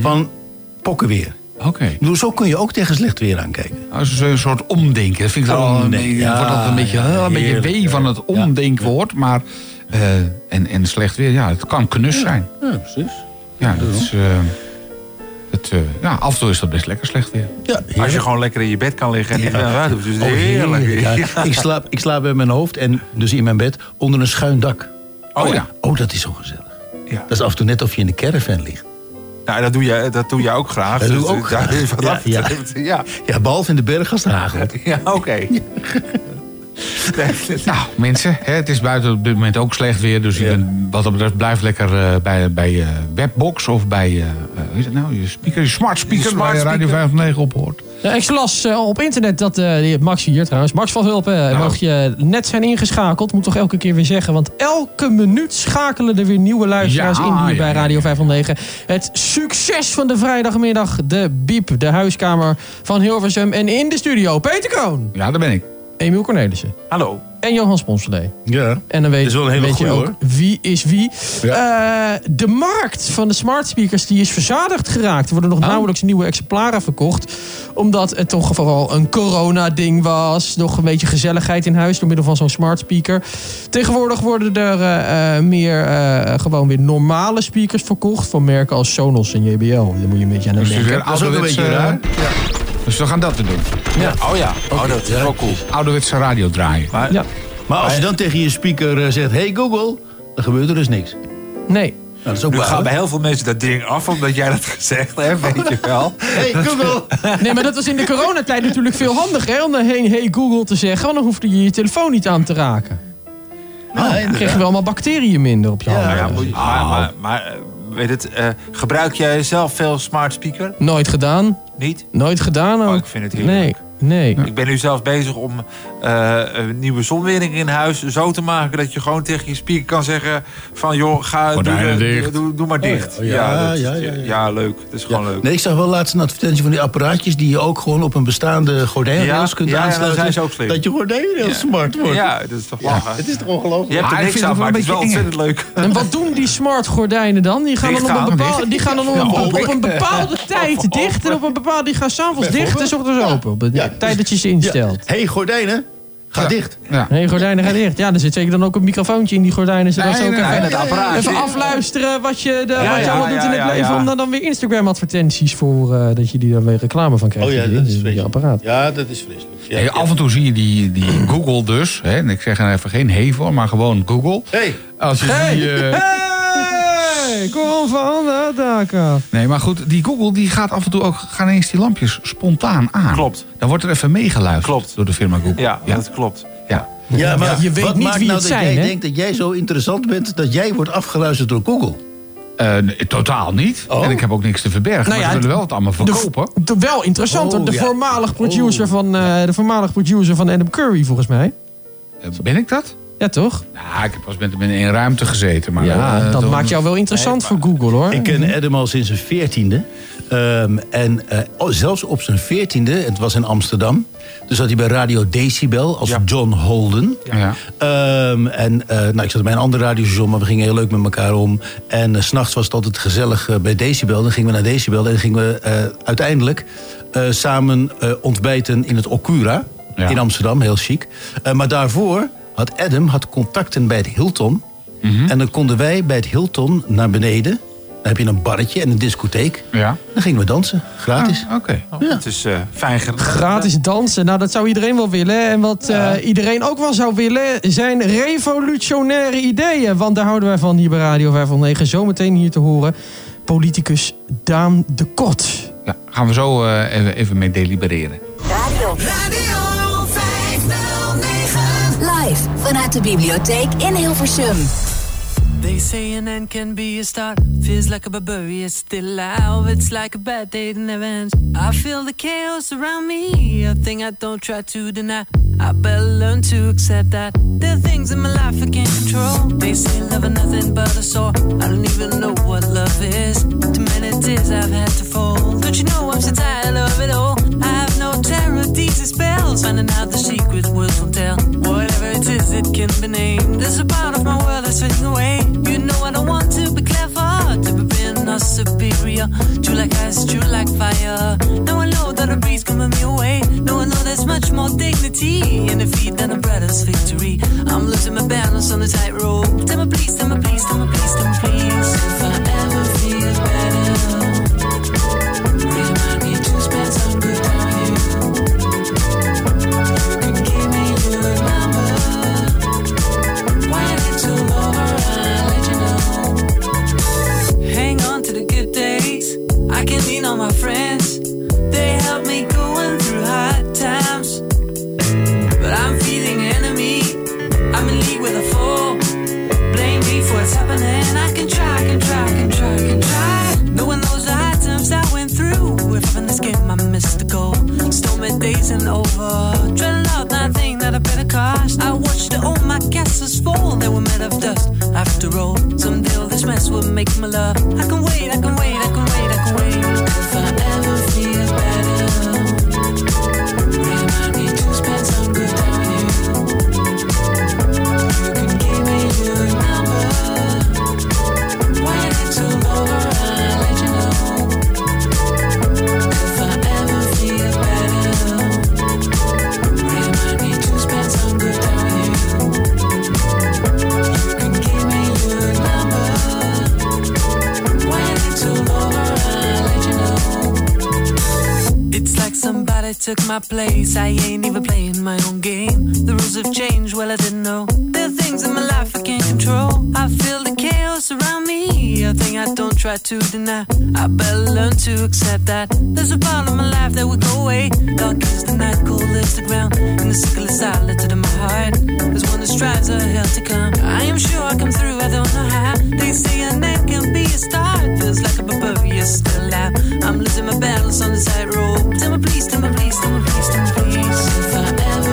van pokkenweer. Oké. Zo kun je ook tegen slecht weer aankijken. Dat is een soort omdenken. Dat vind ik wel een Omdenken, beetje, ja, wordt dat een beetje, ja, een beetje wee van het omdenkwoord. Maar, eh, en, en slecht weer, ja, het kan knus zijn. Ja, precies. Ja, dat is, eh, het, eh, ja, af en toe is dat best lekker slecht weer. Ja, Als je gewoon lekker in je bed kan liggen en niet naar buiten hoeft. Dus Oh, heerlijk. heerlijk, ja. ik, slaap, ik slaap bij mijn hoofd en dus in mijn bed onder een schuin dak. Oh ja. Oh, dat is zo gezellig. Ja. Dat is af en toe net of je in de caravan ligt. Nou, dat doe je, dat doe je ook graag. Dat doe Dus, ik ook eh, graag. Ja, dat ja. ja. Ja, behalve in de berg als het hagelt. Ja, oké. Nou, mensen, hè, het is buiten op dit moment ook slecht weer. Dus je bent, wat dat betreft blijf lekker eh, bij, bij je webbox of bij je, eh, hoe is het nou, je speaker, je smart speaker, smart waar je Radio speaker. 509 op hoort. Ja, ik las eh, op internet dat eh, Max hier trouwens. Max van Hulpen, eh, mag je net zijn ingeschakeld. Moet toch elke keer weer zeggen. Want elke minuut schakelen er weer nieuwe luisteraars Ja, in hier ja, bij ja, Radio 509. Het succes van de vrijdagmiddag. De Biep, de huiskamer van Hilversum. En in de studio Peter Koon. Ja, daar ben ik. Emiel Cornelissen. Hallo. En Johan Sponselee. Ja. En dan weet, Dat is wel een hele je goeie, ook hoor. wie is wie. Eh, de markt van de smart speakers die is verzadigd geraakt. Er worden Oh. nog nauwelijks nieuwe exemplaren verkocht. Omdat het toch vooral een corona-ding was. Nog een beetje gezelligheid in huis door middel van zo'n smart speaker. Tegenwoordig worden er eh, eh, meer eh, gewoon weer normale speakers verkocht. Van merken als Sonos en JBL. Daar moet je een beetje aan Dus het is denken. weer ouderwets, eh, Dus we gaan dat weer doen. Ja. Oh ja, oh, dat is wel cool. Ouderwetse radio draaien. Maar, Ja. Maar als je dan tegen je speaker eh, zegt... Hey Google, dan gebeurt er dus niks. Nee. Nou, dat is ook nu waar. gaan bij heel veel mensen dat ding af, omdat jij dat gezegd hebt, weet je wel. Hey Google! Nee, maar dat was in de coronatijd natuurlijk veel handiger. Hè? Om dan hey, hey Google te zeggen. Want dan hoefde je je telefoon niet aan te raken. Nou, Dan kreeg je wel allemaal bacteriën minder op je Nou handen. ja, maar, maar eh, weet het, eh, gebruik jij zelf veel smart speaker? Nooit gedaan. Niet? Nooit gedaan ook. Oh, ik vind het heerlijk. Nee, nee. Ik ben nu zelf bezig om eh, een nieuwe zonwering in huis zo te maken dat je gewoon tegen je speaker kan zeggen van joh, ga doe, Gordijnen de- dicht. doe, doe maar dicht. Oh ja, dat- ja, ja, ja. leuk. Het is gewoon leuk. Nee, ik zag wel laatst een advertentie van die apparaatjes... die je ook gewoon op een bestaande gordijnrails Ja, kunt ja, ja, dan aansluiten. zijn ze ook slim. Dat je gordijn heel Ja. smart wordt. Ja, dat is toch lachen. Het is toch ongelooflijk? Je hebt er ik niks aan, maar het is wel ontzettend leuk. En wat doen die smart gordijnen dan? Die gaan dan op een bepaalde, die gaan dan op een bepaalde tijd dicht. En op een bepaalde, die gaan s'avonds dicht en s ochtends open. Ja. tijd dat je ze instelt. Hey gordijnen, ga dicht. Ja. Nee, gordijnen gaan dicht. Ja, er zit zeker dan ook een microfoontje in die gordijnen. Zodat Nee, ze ook nee, even, nee, even afluisteren wat je, de, Ja, wat je ja, allemaal doet in het ja, leven. ja. Om daar dan weer Instagram advertenties voor, eh, dat je die dan weer reclame van krijgt. Oh ja, Die- dat is die- die vreselijk. apparaat. Ja, dat is vreselijk. Ja, Hey, ja. af en toe zie je die, die Google dus. Hè, en ik zeg er even geen hey voor, maar gewoon Google. Hey, Als je die, eh, Hey, kom van de. Nee, maar goed, die Google die gaat af en toe ook gaan eens die lampjes spontaan aan. Klopt. Dan wordt er even meegeluisterd Klopt. door de firma Google. Ja, ja. dat klopt. ja. ja, maar je weet wat niet maakt wie nou het dat zijn, jij hè? denkt dat jij zo interessant bent... dat jij wordt afgeluisterd door Google? Eh, nee, totaal niet. Oh. En ik heb ook niks te verbergen. Nou maar ze willen wel het allemaal verkopen. de- wel interessant, Oh, hoor. de, ja. voormalig producer Oh. van, eh, de voormalig producer van Adam Curry, volgens mij. Eh, ben ik dat? Ja, toch? Nou, ik heb pas met hem in één ruimte gezeten. Maar, ja, eh, dat dan- maakt jou wel interessant voor Google, hoor. Ik ken Adam al sinds zijn veertiende. Ehm, en eh, oh, zelfs op zijn veertiende, het was in Amsterdam... dus zat hij bij Radio Decibel als Ja. John Holden. Ja. Ehm, en eh, nou, ik zat bij een ander radiostation, maar we gingen heel leuk met elkaar om. En s s'nachts was het altijd gezellig bij Decibel. Dan gingen we naar Decibel en dan gingen we eh, uiteindelijk eh, samen eh, ontbijten in het Okura Ja. in Amsterdam, heel chic. Eh, maar daarvoor had Adam had contacten bij het Hilton. Mhm. En dan konden wij bij het Hilton naar beneden. Dan heb je een barretje en een discotheek. Ja. Dan gingen we dansen, gratis. Ah, Oké. Ja. Het is eh, fijn gedaan. Gratis dansen, nou dat zou iedereen wel willen. En wat eh, iedereen ook wel zou willen, zijn revolutionaire ideeën. Want daar houden wij van hier bij Radio 509. Zometeen hier te horen, politicus Daan de Kot. Ja, gaan we zo eh, even, even mee delibereren. Radio Radio 509. Live vanuit de bibliotheek in Hilversum. They say an end can be a start. Feels like a barbarian still alive. It's like a bad day that never ends. I feel the chaos around me. A thing I don't try to deny. I better learn to accept that. There are things in my life I can't control. They say love is nothing but a sore. I don't even know what love is. Too many tears I've had to fold. Don't you know I'm so tired of it all? I have no terror, these spells. Finding out the secret it can be named. There's a part of my world that's fading away. You know I don't want to be clever, to be being or superior. True like ice, true like fire. Now I know that a breeze move me away. Now I know there's much more dignity in defeat than a brother's victory. I'm losing my balance on the tightrope. Tell me please, tell me please, tell me please, tell me please. If racing over. Dreading out that thing that I better cost. I watched all my castles fall, they were made of dust. After all, someday all this mess will make my love. I can wait, I can took my place. I ain't even playing my own game. The rules have changed, well, I didn't know. There are things in my life I can't control. I feel me. A thing I don't try to deny. I better learn to accept that. There's a part of my life that will go away. Dark is the night, cold as the ground. And the sickle is silent in my heart. There's one that strives a hell to come. I am sure I come through, I don't know how. They say a name can be a start. Feels like I'm above you, still out. I'm losing my battles on the side road. Tell me please, tell me please, tell me please, tell me please. If I ever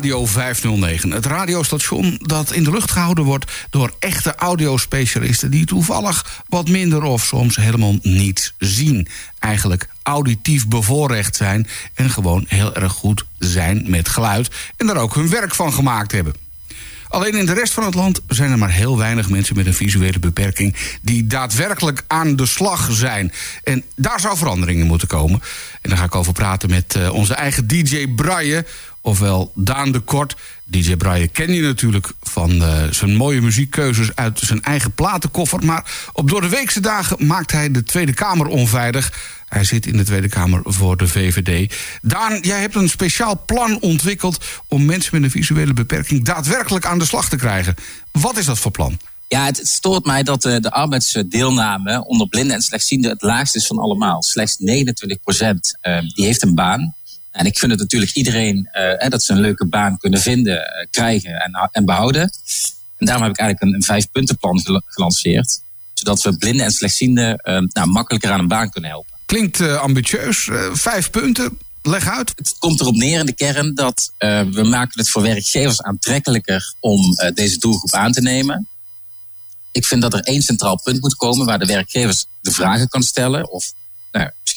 Radio 509, het radiostation dat in de lucht gehouden wordt door echte audiospecialisten die toevallig wat minder of soms helemaal niets zien. Eigenlijk auditief bevoorrecht zijn en gewoon heel erg goed zijn met geluid en daar ook hun werk van gemaakt hebben. Alleen in de rest van het land zijn er maar heel weinig mensen met een visuele beperking die daadwerkelijk aan de slag zijn. En daar zou verandering in moeten komen. En daar ga ik over praten met eh, onze eigen DJ Braille, ofwel Daan de Kort. DJ Braille ken je natuurlijk van eh, zijn mooie muziekkeuzes uit zijn eigen platenkoffer. Maar op door de weekse dagen maakt hij de Tweede Kamer onveilig. Hij zit in de Tweede Kamer voor de VVD. Daan, jij hebt een speciaal plan ontwikkeld... om mensen met een visuele beperking daadwerkelijk aan de slag te krijgen. Wat is dat voor plan? Ja, het, stoort mij dat eh, de arbeidsdeelname onder blinden en slechtzienden het laagste is van allemaal. Slechts 29 procent die heeft een baan. En ik vind het natuurlijk iedereen eh, hè, dat ze een leuke baan kunnen vinden, eh, krijgen en, en behouden. En daarom heb ik eigenlijk een, een vijfpuntenplan gel- gelanceerd. Zodat we blinden en slechtzienden eh, nou, makkelijker aan een baan kunnen helpen. Klinkt ambitieus. Vijf punten. Leg uit. Het komt erop neer in de kern dat we maken het voor werkgevers aantrekkelijker om deze doelgroep aan te nemen. Ik vind dat er één centraal punt moet komen waar de werkgevers de vragen kan stellen. Of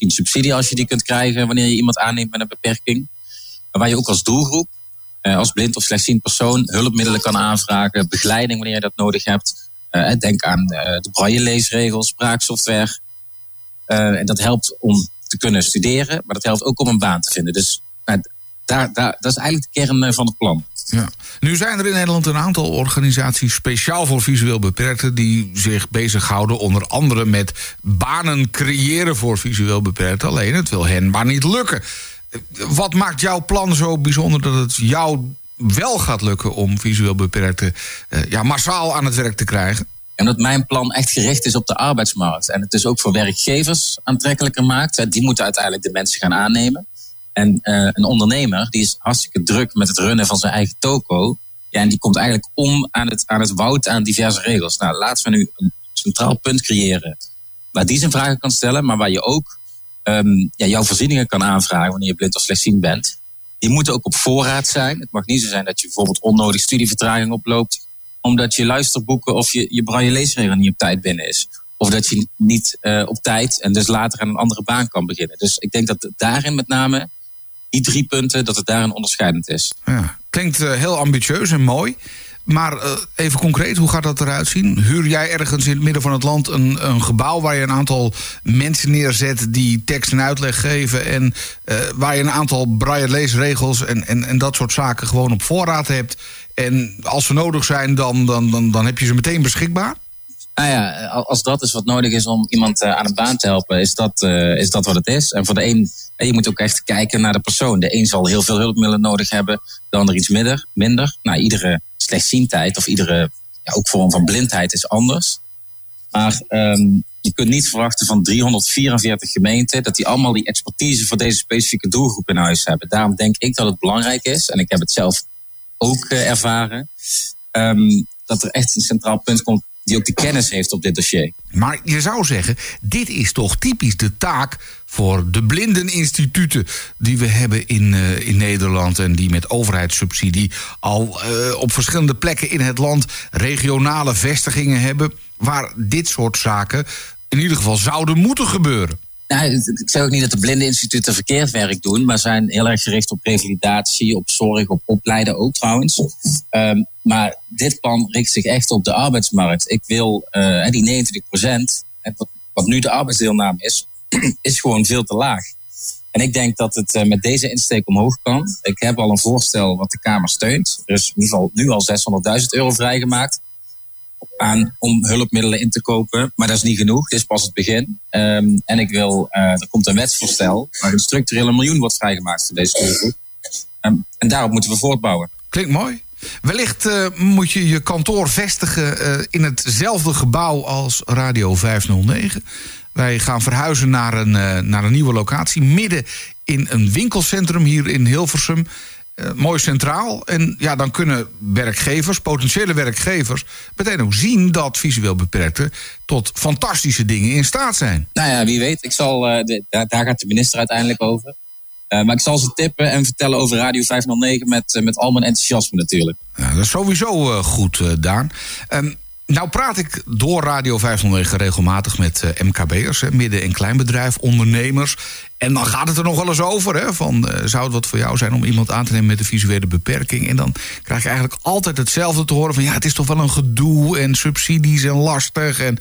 misschien subsidie als je die kunt krijgen wanneer je iemand aanneemt met een beperking. Maar waar je ook als doelgroep, eh, als blind of slechtziend persoon, hulpmiddelen kan aanvragen, begeleiding wanneer je dat nodig hebt. Eh, denk aan eh, de braille-leesregels, spraaksoftware. Eh, en dat helpt om te kunnen studeren, maar dat helpt ook om een baan te vinden. Dus daar, daar, dat is eigenlijk de kern eh, van het plan. Ja. Nu zijn er in Nederland een aantal organisaties speciaal voor visueel beperkten... die zich bezighouden onder andere met banen creëren voor visueel beperkten. Alleen het wil hen maar niet lukken. Wat maakt jouw plan zo bijzonder dat het jou wel gaat lukken... om visueel beperkten eh, ja, massaal aan het werk te krijgen? En dat mijn plan echt gericht is op de arbeidsmarkt. En het dus ook voor werkgevers aantrekkelijker maakt. Die moeten uiteindelijk de mensen gaan aannemen. En eh, een ondernemer die is hartstikke druk met het runnen van zijn eigen toko. Ja, en die komt eigenlijk om aan het, aan het woud aan diverse regels. Nou, laten we nu een centraal punt creëren waar die zijn vragen kan stellen, maar waar je ook ehm, ja, jouw voorzieningen kan aanvragen wanneer je blind of slechtziend bent. Die moeten ook op voorraad zijn. Het mag niet zo zijn dat je bijvoorbeeld onnodig studievertraging oploopt, omdat je luisterboeken of je, je braille leesregel niet op tijd binnen is. Of dat je niet eh, op tijd en dus later aan een andere baan kan beginnen. Dus ik denk dat daarin met name, die drie punten, dat het daarin onderscheidend is. Ja. Klinkt eh, heel ambitieus en mooi. Maar eh, even concreet, hoe gaat dat eruit zien? Huur jij ergens in het midden van het land een, een gebouw waar je een aantal mensen neerzet die tekst en uitleg geven en eh, waar je een aantal braille leesregels en, en, en dat soort zaken gewoon op voorraad hebt? En als ze nodig zijn, dan, dan, dan, dan heb je ze meteen beschikbaar? Nou ja, als dat is wat nodig is om iemand eh, aan een baan te helpen, is dat, eh, is dat wat het is. En voor de een, en je moet ook echt kijken naar de persoon. De een zal heel veel hulpmiddelen nodig hebben, de ander iets minder. minder. Nou, iedere slechtziendheid of iedere ja, ook vorm van blindheid is anders. Maar ehm, je kunt niet verwachten van 344 gemeenten dat die allemaal die expertise voor deze specifieke doelgroep in huis hebben. Daarom denk ik dat het belangrijk is, en ik heb het zelf ook eh, ervaren, ehm, dat er echt een centraal punt komt die ook de kennis heeft op dit dossier. Maar je zou zeggen, dit is toch typisch de taak voor de blindeninstituten die we hebben in, eh, in Nederland en die met overheidssubsidie al eh, op verschillende plekken in het land regionale vestigingen hebben waar dit soort zaken in ieder geval zouden moeten gebeuren. Nou, ik zeg ook niet dat de blindeninstituten verkeerd werk doen, maar zijn heel erg gericht op revalidatie, op zorg, op opleiden ook trouwens. Ehm, maar dit plan richt zich echt op de arbeidsmarkt. Ik wil eh, die 29 procent, wat, nu de arbeidsdeelname is, is gewoon veel te laag. En ik denk dat het eh, met deze insteek omhoog kan. Ik heb al een voorstel wat de Kamer steunt. Er is ieder geval nu al 600.000 euro vrijgemaakt aan om hulpmiddelen in te kopen. Maar dat is niet genoeg. Dit is pas het begin. Ehm, en ik wil, eh, er komt een wetsvoorstel waar een structurele miljoen wordt vrijgemaakt voor deze doelgroep. Ehm, en daarop moeten we voortbouwen. Klinkt mooi. Wellicht eh, moet je je kantoor vestigen eh, in hetzelfde gebouw als Radio 509. Wij gaan verhuizen naar een, eh, naar een nieuwe locatie. Midden in een winkelcentrum hier in Hilversum. Mooi centraal. En ja, dan kunnen werkgevers, potentiële werkgevers... meteen ook zien dat visueel beperkten... tot fantastische dingen in staat zijn. Nou ja, wie weet. Ik zal, daar gaat de minister uiteindelijk over. Eh, maar ik zal ze tippen en vertellen over Radio 509 met, eh, met al mijn enthousiasme natuurlijk. Ja, dat is sowieso eh, goed, Daan. Ehm, nou praat ik door Radio 509 regelmatig met eh, MKB'ers, midden- en kleinbedrijf, ondernemers. En dan gaat het er nog wel eens over, hè, van eh, zou het wat voor jou zijn om iemand aan te nemen met een visuele beperking? En dan krijg je eigenlijk altijd hetzelfde te horen van ja, het is toch wel een gedoe en subsidies en lastig. En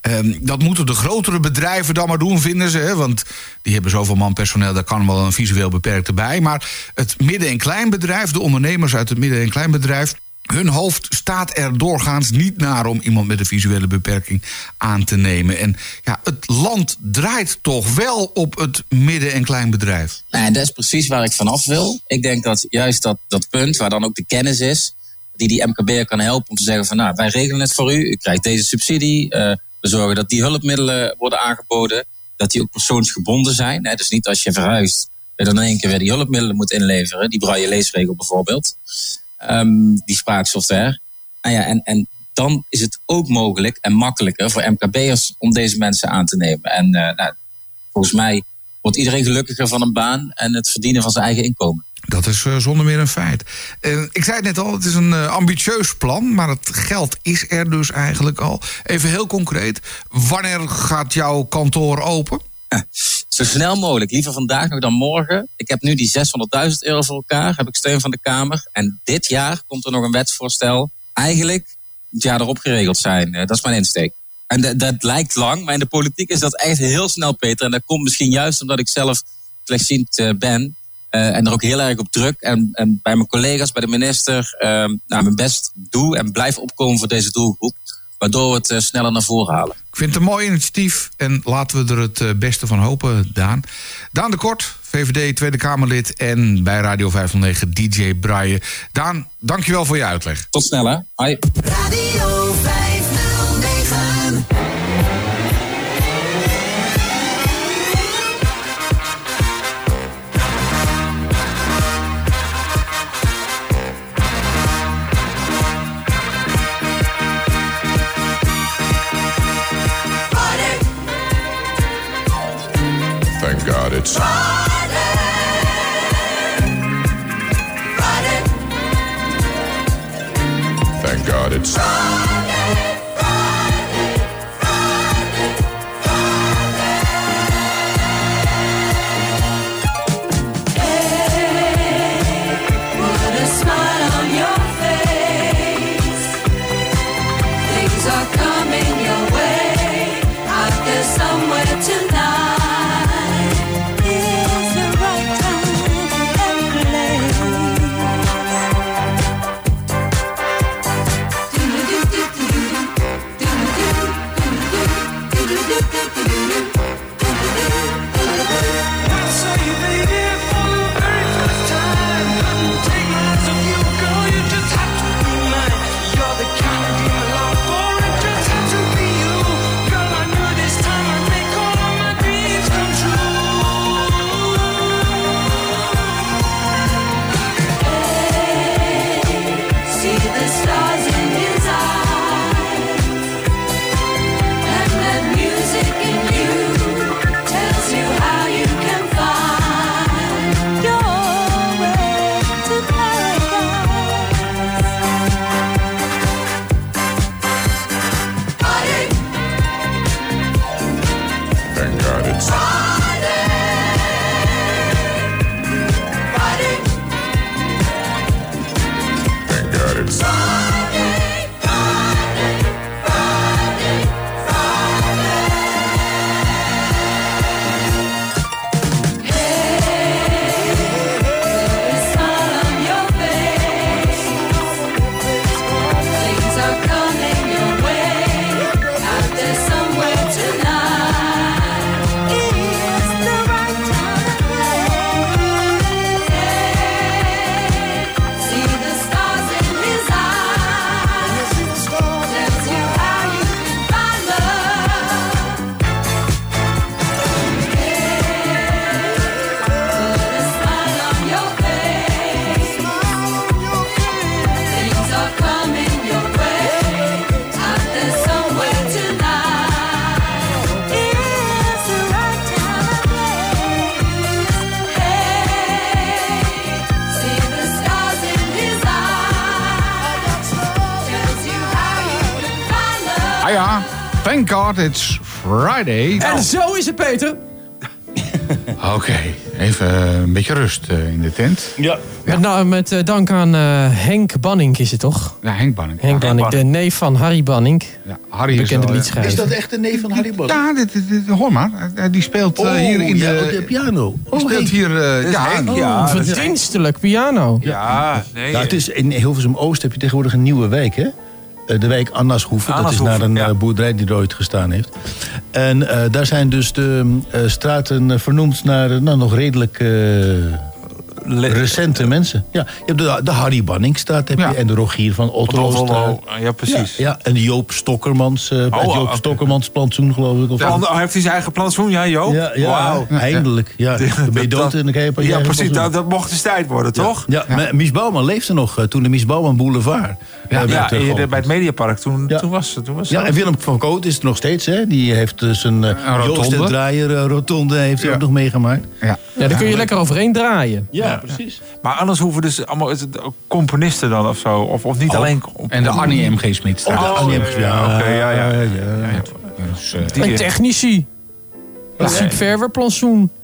ehm, dat moeten de grotere bedrijven dan maar doen, vinden ze. Hè, want die hebben zoveel man personeel, daar kan wel een visueel beperkte bij. Maar het midden- en kleinbedrijf, de ondernemers uit het midden- en kleinbedrijf... Hun hoofd staat er doorgaans niet naar om iemand met een visuele beperking aan te nemen. En ja, het land draait toch wel op het midden- en kleinbedrijf. En dat is precies waar ik vanaf wil. Ik denk dat juist dat, dat punt, waar dan ook de kennis is, die die MKB'er kan helpen om te zeggen van nou, wij regelen het voor u, u krijgt deze subsidie, eh, we zorgen dat die hulpmiddelen worden aangeboden, dat die ook persoonsgebonden zijn. Dus niet als je verhuist, dan in één keer weer die hulpmiddelen moet inleveren, die braille leesregel bijvoorbeeld, Ehm, die spraaksoftware. Nou ja, en, en dan is het ook mogelijk en makkelijker voor MKB'ers om deze mensen aan te nemen. En eh, nou, volgens mij wordt iedereen gelukkiger van een baan en het verdienen van zijn eigen inkomen. Dat is eh, zonder meer een feit. Eh, ik zei het net al, het is een ambitieus plan, maar het geld is er dus eigenlijk al. Even heel concreet, wanneer gaat jouw kantoor open? Zo snel mogelijk, liever vandaag nog dan morgen. Ik heb nu die 600.000 euro voor elkaar, heb ik steun van de Kamer. En dit jaar komt er nog een wetsvoorstel. Eigenlijk het jaar erop geregeld zijn. Eh, dat is mijn insteek. En dat- lijkt lang, maar in de politiek is dat echt heel snel, Peter. En dat komt misschien juist omdat ik zelf slechtziend eh, ben. eh, en er ook heel erg op druk. En, en bij mijn collega's, bij de minister, eh, nou, mijn best doe en blijf opkomen voor deze doelgroep. Waardoor we het eh, sneller naar voren halen. Ik vind het een mooi initiatief en laten we er het eh, beste van hopen, Daan. Daan de Kort, VVD Tweede Kamerlid en bij Radio 509 DJ Braille. Daan, dankjewel voor je uitleg. Tot snel, hè. Hoi. Radio 509. Thank God it's thank God it's Friday. En zo is het, Peter. Oké, even een beetje rust eh, in de tent. Ja. Met, nou, met eh, dank aan eh, Henk Banning is het toch? Ja, Henk Banning. Henk Banning, de neef van Harry Banning. Ja, Harry is bekende wel, liedschrijver. Is dat echt de neef van Harry Bos? Ja, dit, dit- dit- hoor maar. Die speelt Oh, hier in ja, de... piano. die Oh, speelt Henk. hier... eh, is ja, Henk, oh, ja. Oh, is verdienstelijk piano. Ja, nee. Ja, het is in Hilversum Oost heb je tegenwoordig een nieuwe wijk, hè? Eh, De wijk Annashoeven. Dat is naar een ja. eh, boerderij die er ooit gestaan heeft. En eh, daar zijn dus de straten vernoemd naar nou, nog redelijk recente mensen. Ja, je hebt de, de Harry Banningstraat heb je, Ja. en de Rogier van Otto. Otto, ja, precies. Ja, ja, en de Joop Stokkermans, eh, oh, Joop. Stokkermans plantsoen, geloof ik. Of De ander- heeft hij zijn eigen plantsoen, ja, Joop? ja, ja, Wauw. eindelijk. Ja. Dan ben je dood en dan je Ja, precies. plantsoen. Dat, dat mocht eens tijd worden, toch? Ja, maar Mies Bouwman leefde nog eh, toen de Mies Bouwman Boulevard eh, Ja, ja, eh, bij het Mediapark. Toen, Ja. toen was het. Toen was Ja, het. en Willem van Koot is er nog steeds, hè? Die heeft dus een, eh, Een rotonde. Joost en Draaier rotonde heeft hij Ja. ook nog meegemaakt. ja. Ja, daar kun je lekker overheen draaien. Ja, precies. Maar anders hoeven dus allemaal is het ook componisten dan of zo. Of, of niet Oh, alleen... En de Annie M.G. Smit staat. Oh, Annie ja, heeft- ja, oké, ja, ja. Dus, eh, Die- En technici. Ja.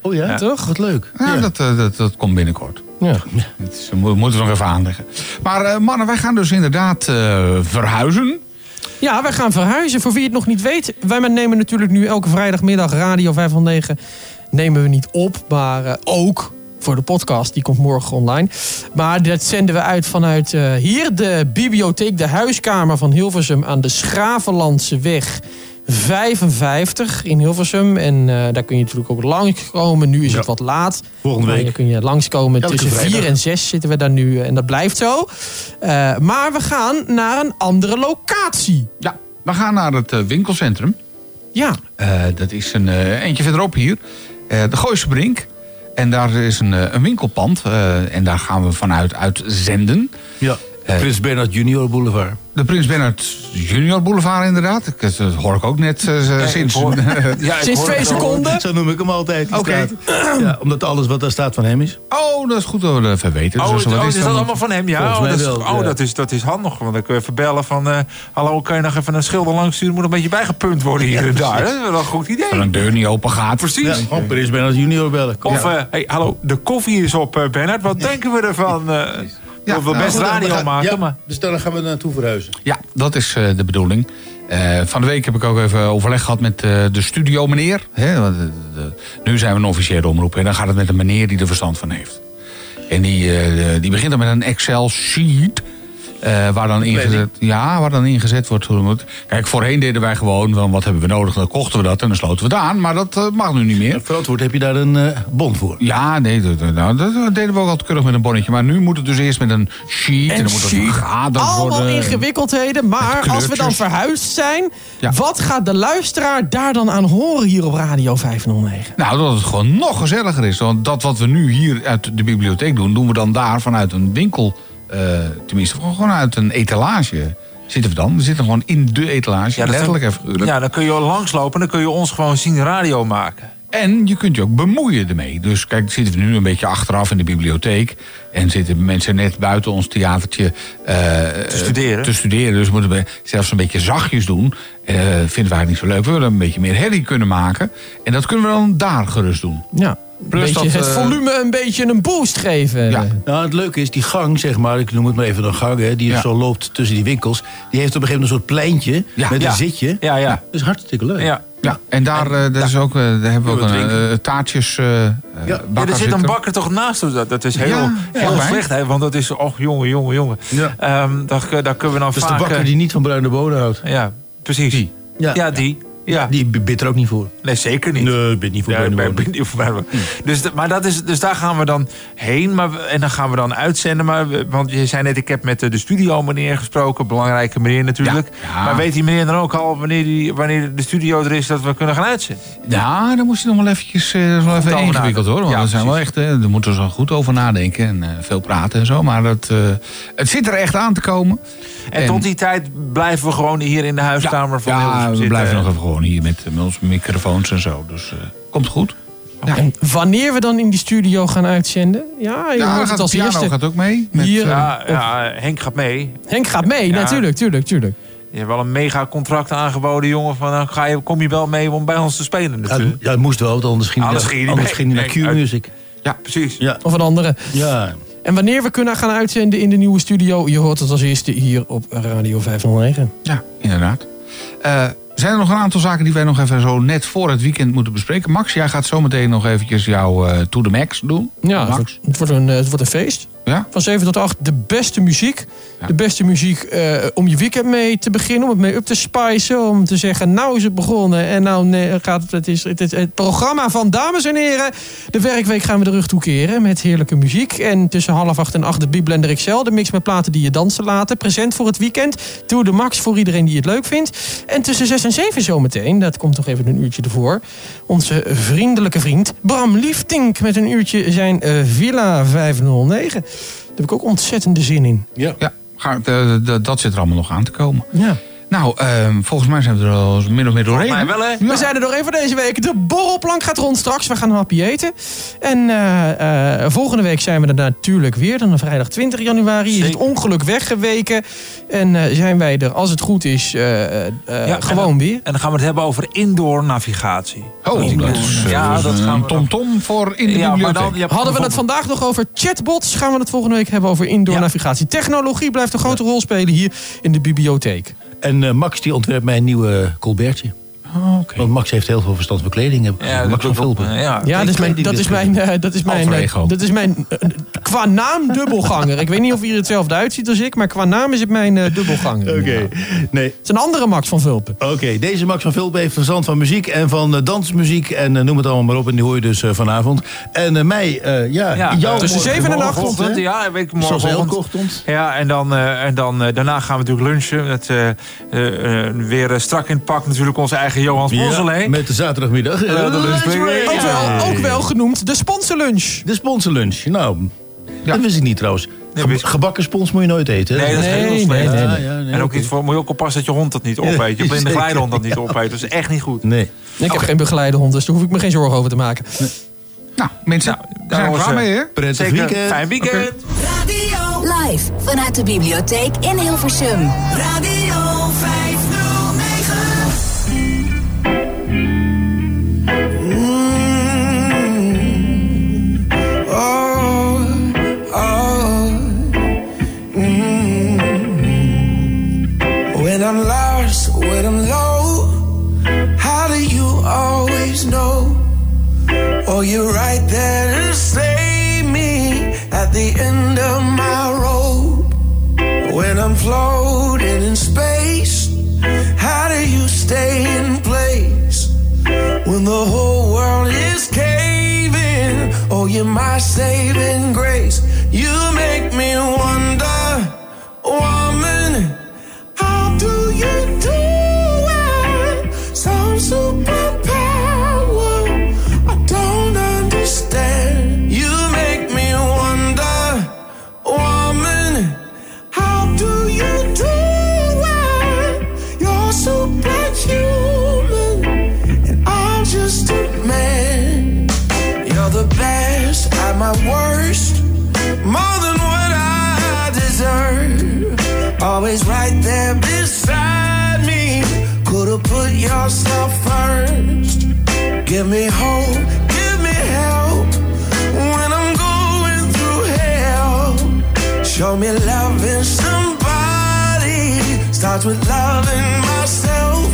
Oh ja? Toch? Wat leuk. ja, Dat, eh, dat, dat komt binnenkort. Ja. Dat is, mo- moeten we nog even aanleggen. Maar eh, mannen, wij gaan dus inderdaad eh, verhuizen. Ja, wij gaan verhuizen. Voor wie het nog niet weet, wij nemen natuurlijk nu elke vrijdagmiddag Radio 509 nemen we niet op, maar eh, ook voor de podcast. Die komt morgen online. Maar dat zenden we uit vanuit eh, hier de bibliotheek, de huiskamer van Hilversum aan de Schravenlandse weg 55 in Hilversum. En eh, daar kun je natuurlijk ook langskomen. Nu is het wat laat. Volgende week. Dan kun je langskomen. Elke Tussen vrijdag. 4 en 6 zitten we daar nu. eh, En dat blijft zo. Maar we gaan naar een andere locatie. Ja, we gaan naar het winkelcentrum. Ja. Dat is een eentje verderop hier. De Gooise Brink. En daar is een, eh, een winkelpand. eh, en daar gaan we vanuit uitzenden. Ja. Eh, Prins Bernhard Junior Boulevard. De Prins Bernhard Junior Boulevard inderdaad. Ik- Dat hoor ik ook net eh, sinds... hoor- Ja, ik Sinds twee seconden. Zo noem ik hem altijd. Oké. Ja, omdat alles wat daar staat van hem is. Oh, dat is goed dat we dat even weten. Oh, Dus oh, is dan? dat allemaal van hem? Ja, oh, dat, is, oh dat, is, dat is handig. Want dan kun je even bellen van... eh, hallo, kan je nog even een schilder langs sturen? Moet een beetje bijgepunt worden hier en daar. Dat is wel een goed idee. Als er een deur niet open gaat. Precies. Gewoon Prins Bernhard Junior bellen. Kom. Of, eh, hey, hallo, de koffie is op, eh, Bernard. Wat denken we ervan? Eh Ja, we nou, best goed, radio gaan- maken, ja, maar... Dus daar gaan we naartoe verhuizen. Ja, dat is eh, de bedoeling. Eh, van de week heb ik ook even overleg gehad met eh, de studio meneer. De- de- nu zijn we een officiële omroep. En dan gaat het met een meneer die er verstand van heeft. En die, die begint dan met een Excel sheet. Eh, waar, dan ingezet, ja, waar dan ingezet wordt. Kijk, voorheen deden wij gewoon, van wat hebben we nodig? Dan kochten we dat en dan sloten we het aan. Maar dat eh, mag nu niet meer. Verantwoord heb je daar een eh, bon voor. Ja, nee, dat, nou, dat deden we ook altijd keurig met een bonnetje. Maar nu moet het dus eerst met een sheet. En, En dan moet het vergaderd Allemaal worden. ingewikkeldheden. Maar als we dan verhuisd zijn... Ja. wat gaat de luisteraar daar dan aan horen hier op Radio 509? Nou, dat het gewoon nog gezelliger is. Want dat wat we nu hier uit de bibliotheek doen... doen we dan daar vanuit een winkel. Eh, tenminste, gewoon uit een etalage zitten we dan. We zitten gewoon in de etalage, dat- letterlijk en figuurlijk. Ja, dan kun je langslopen en dan kun je ons gewoon zien radio maken. En je kunt je ook bemoeien ermee. Dus kijk, zitten we nu een beetje achteraf in de bibliotheek. En zitten mensen net buiten ons theatertje eh, te studeren. Te studeren. Dus moeten we zelfs een beetje zachtjes doen. Eh vinden we eigenlijk niet zo leuk. We willen een beetje meer herrie kunnen maken. En dat kunnen we dan daar gerust doen. Ja, Plus beetje dat, het eh, volume een beetje een boost geven. Ja. Nou, het leuke is, die gang, zeg maar, ik noem het maar even een gang, hè, die Ja. zo loopt tussen die winkels. Die heeft op een gegeven moment een soort pleintje Ja. met Ja. een zitje. Ja, ja. Dat is hartstikke leuk. Ja. Ja, en daar, eh, dat is ook, eh, daar hebben we ook een eh, taartjes. eh Ja. Ja, bakker er zit een zitten. bakker toch naast. Dat, dat is heel, Ja, heel slecht, hè? want dat is, och jongen, jongen, jongen. Ja. Ehm, daar, daar kunnen we dan Dat is de vaak... bakker die niet van bruine bonen houdt. Ja, precies. Die. Ja. Ja, die. Ja. Die bidt er ook niet voor. Nee, zeker niet. Nee, ben niet voor Ja, niet voor. Dus, maar dat is, dus daar gaan we dan heen. Maar, en dan gaan we dan uitzenden. Maar, want je zei net, ik heb met de, de studio meneer gesproken. Belangrijke meneer natuurlijk. Ja, ja. Maar weet die meneer dan ook al wanneer, die, wanneer de studio er is dat we kunnen gaan uitzenden? Ja, dan moest je nog wel eventjes eh, wel even ingewikkeld hoor. Want Ja, zijn wel echt, eh, daar moeten we zo goed over nadenken en eh, veel praten en zo. Maar dat, eh, het zit er echt aan te komen. En, tot die tijd blijven we gewoon hier in de huiskamer van ja, Hilversum we zitten. blijven nog even gewoon hier met, met onze microfoons en zo. Dus eh, komt goed. Ja, En wanneer we dan in die studio gaan uitzenden? Ja, je ja hoort het de als piano eerste. gaat ook mee. Met, Hier, eh, Ja, ja, Henk gaat mee. Henk gaat mee, Ja. natuurlijk, tuurlijk, tuurlijk. Je hebt wel een mega contract aangeboden, jongen. Van, dan ga je, kom je wel mee om bij ons te spelen Ja, natuurlijk. ja, het moest wel, want anders ging hij Anders naar- ging anders ging Q-Music. Ja, precies. Ja. Of een andere. Ja. En wanneer we kunnen gaan uitzenden in de nieuwe studio, je hoort het als eerste hier op Radio 509. Ja, inderdaad. Eh, zijn er nog een aantal zaken die wij nog even zo net voor het weekend moeten bespreken? Max, jij gaat zometeen nog eventjes jouw eh To The Max doen. Ja, Max. het wordt, een, eh, het wordt een feest. Ja? Van 7 tot 8 de beste muziek. Ja. De beste muziek eh, om je weekend mee te beginnen. Om het mee up te spicen. Om te zeggen, nou is het begonnen. En nou nee, gaat het, het, is, het, is het programma van dames en heren. De werkweek gaan we de rug toekeren met heerlijke muziek. En tussen half acht en acht de Biblender XL. De mix met platen die je dansen laten. Present voor het weekend. Doe de max voor iedereen die het leuk vindt. En tussen 6 en 7 zometeen, dat komt nog even een uurtje ervoor. Onze vriendelijke vriend Bram Liefdink met een uurtje zijn eh, Villa 509. Daar heb ik ook ontzettende zin in. Ja. Ja, dat zit er allemaal nog aan te komen. Ja. Nou, ehm, volgens mij zijn we er al min of meer doorheen. mij hè? wel, hè? Ja. We zijn er doorheen voor deze week. De borrelplank gaat rond straks. We gaan een hapje eten. En eh, eh, volgende week zijn we er natuurlijk weer. Dan vrijdag 20 januari is het ongeluk weggeweken. En eh, zijn wij er, als het goed is, eh, eh, Ja, gewoon weer. En dan gaan we het hebben over indoor navigatie. Oh, dat is, Ja, dat een gaan we tom-tom voor in de Ja, bibliotheek. dan, Hadden we het vandaag nog over chatbots, gaan we het volgende week hebben over indoor Ja. navigatie. Technologie blijft een grote rol spelen hier in de bibliotheek. En eh, Max die ontwerpt mij een nieuwe Colbertje. Oh, oké. Want Max heeft heel veel verstand van kleding. Ja, Max van. Vulpen. Ja, Ja, dat is mijn, dat is mijn, eh, dat is mijn, eh, dat is mijn eh, qua naam dubbelganger. Ik weet niet of hij er hetzelfde uitziet als ik, maar qua naam is het mijn eh, dubbelganger. Oké, Ja. nee. Het is een andere Max van Vulpen. Oké, deze Max van Vulpen heeft verstand van muziek en van eh, dansmuziek. En eh, noem het allemaal maar op. En die hoor je dus eh, vanavond. En eh, mij, eh, ja, Ja, jou tussen morgen- zeven en acht morgenochtend, ochtend, hè? Ja, weet ik Zoals morgenochtend. elke ochtend. Ja, en dan, eh, en dan eh, daarna gaan we natuurlijk lunchen. Met, eh, eh, eh, weer eh, strak in het pak natuurlijk onze eigen Johans Ja, Ponselee. met de zaterdagmiddag. Ja, de lunchbreak. Ook wel, ook wel genoemd de sponsorlunch. De sponsorlunch. Nou, dat wist ik niet trouwens. Nee, gebakken spons moet je nooit eten. hè? Nee, dat is heel nee, slecht. nee, nee. Ja, ja, nee, en ook niet voor, moet je ook oppassen dat je hond dat niet opeet. Je blinde geleidehond dat niet opeet. Dat is echt niet goed. Nee. Ik heb geen begeleidehond, dus daar hoef ik me geen zorgen over te maken. Nou, mensen, Nou, daar zijn we was, klaar eh, mee, hè? Prettig Zeker. weekend. Fijn weekend. Radio, Live vanuit de bibliotheek in Hilversum. Radio Oh, you're right there to save me at the end of my rope. When I'm floating in space, how do you stay in place when the whole world is caving? Oh, you're my saving grace. You make me wonder, woman. always right there beside me. Could've put yourself first. Give me hope, give me help when I'm going through hell. Show me loving somebody starts with loving myself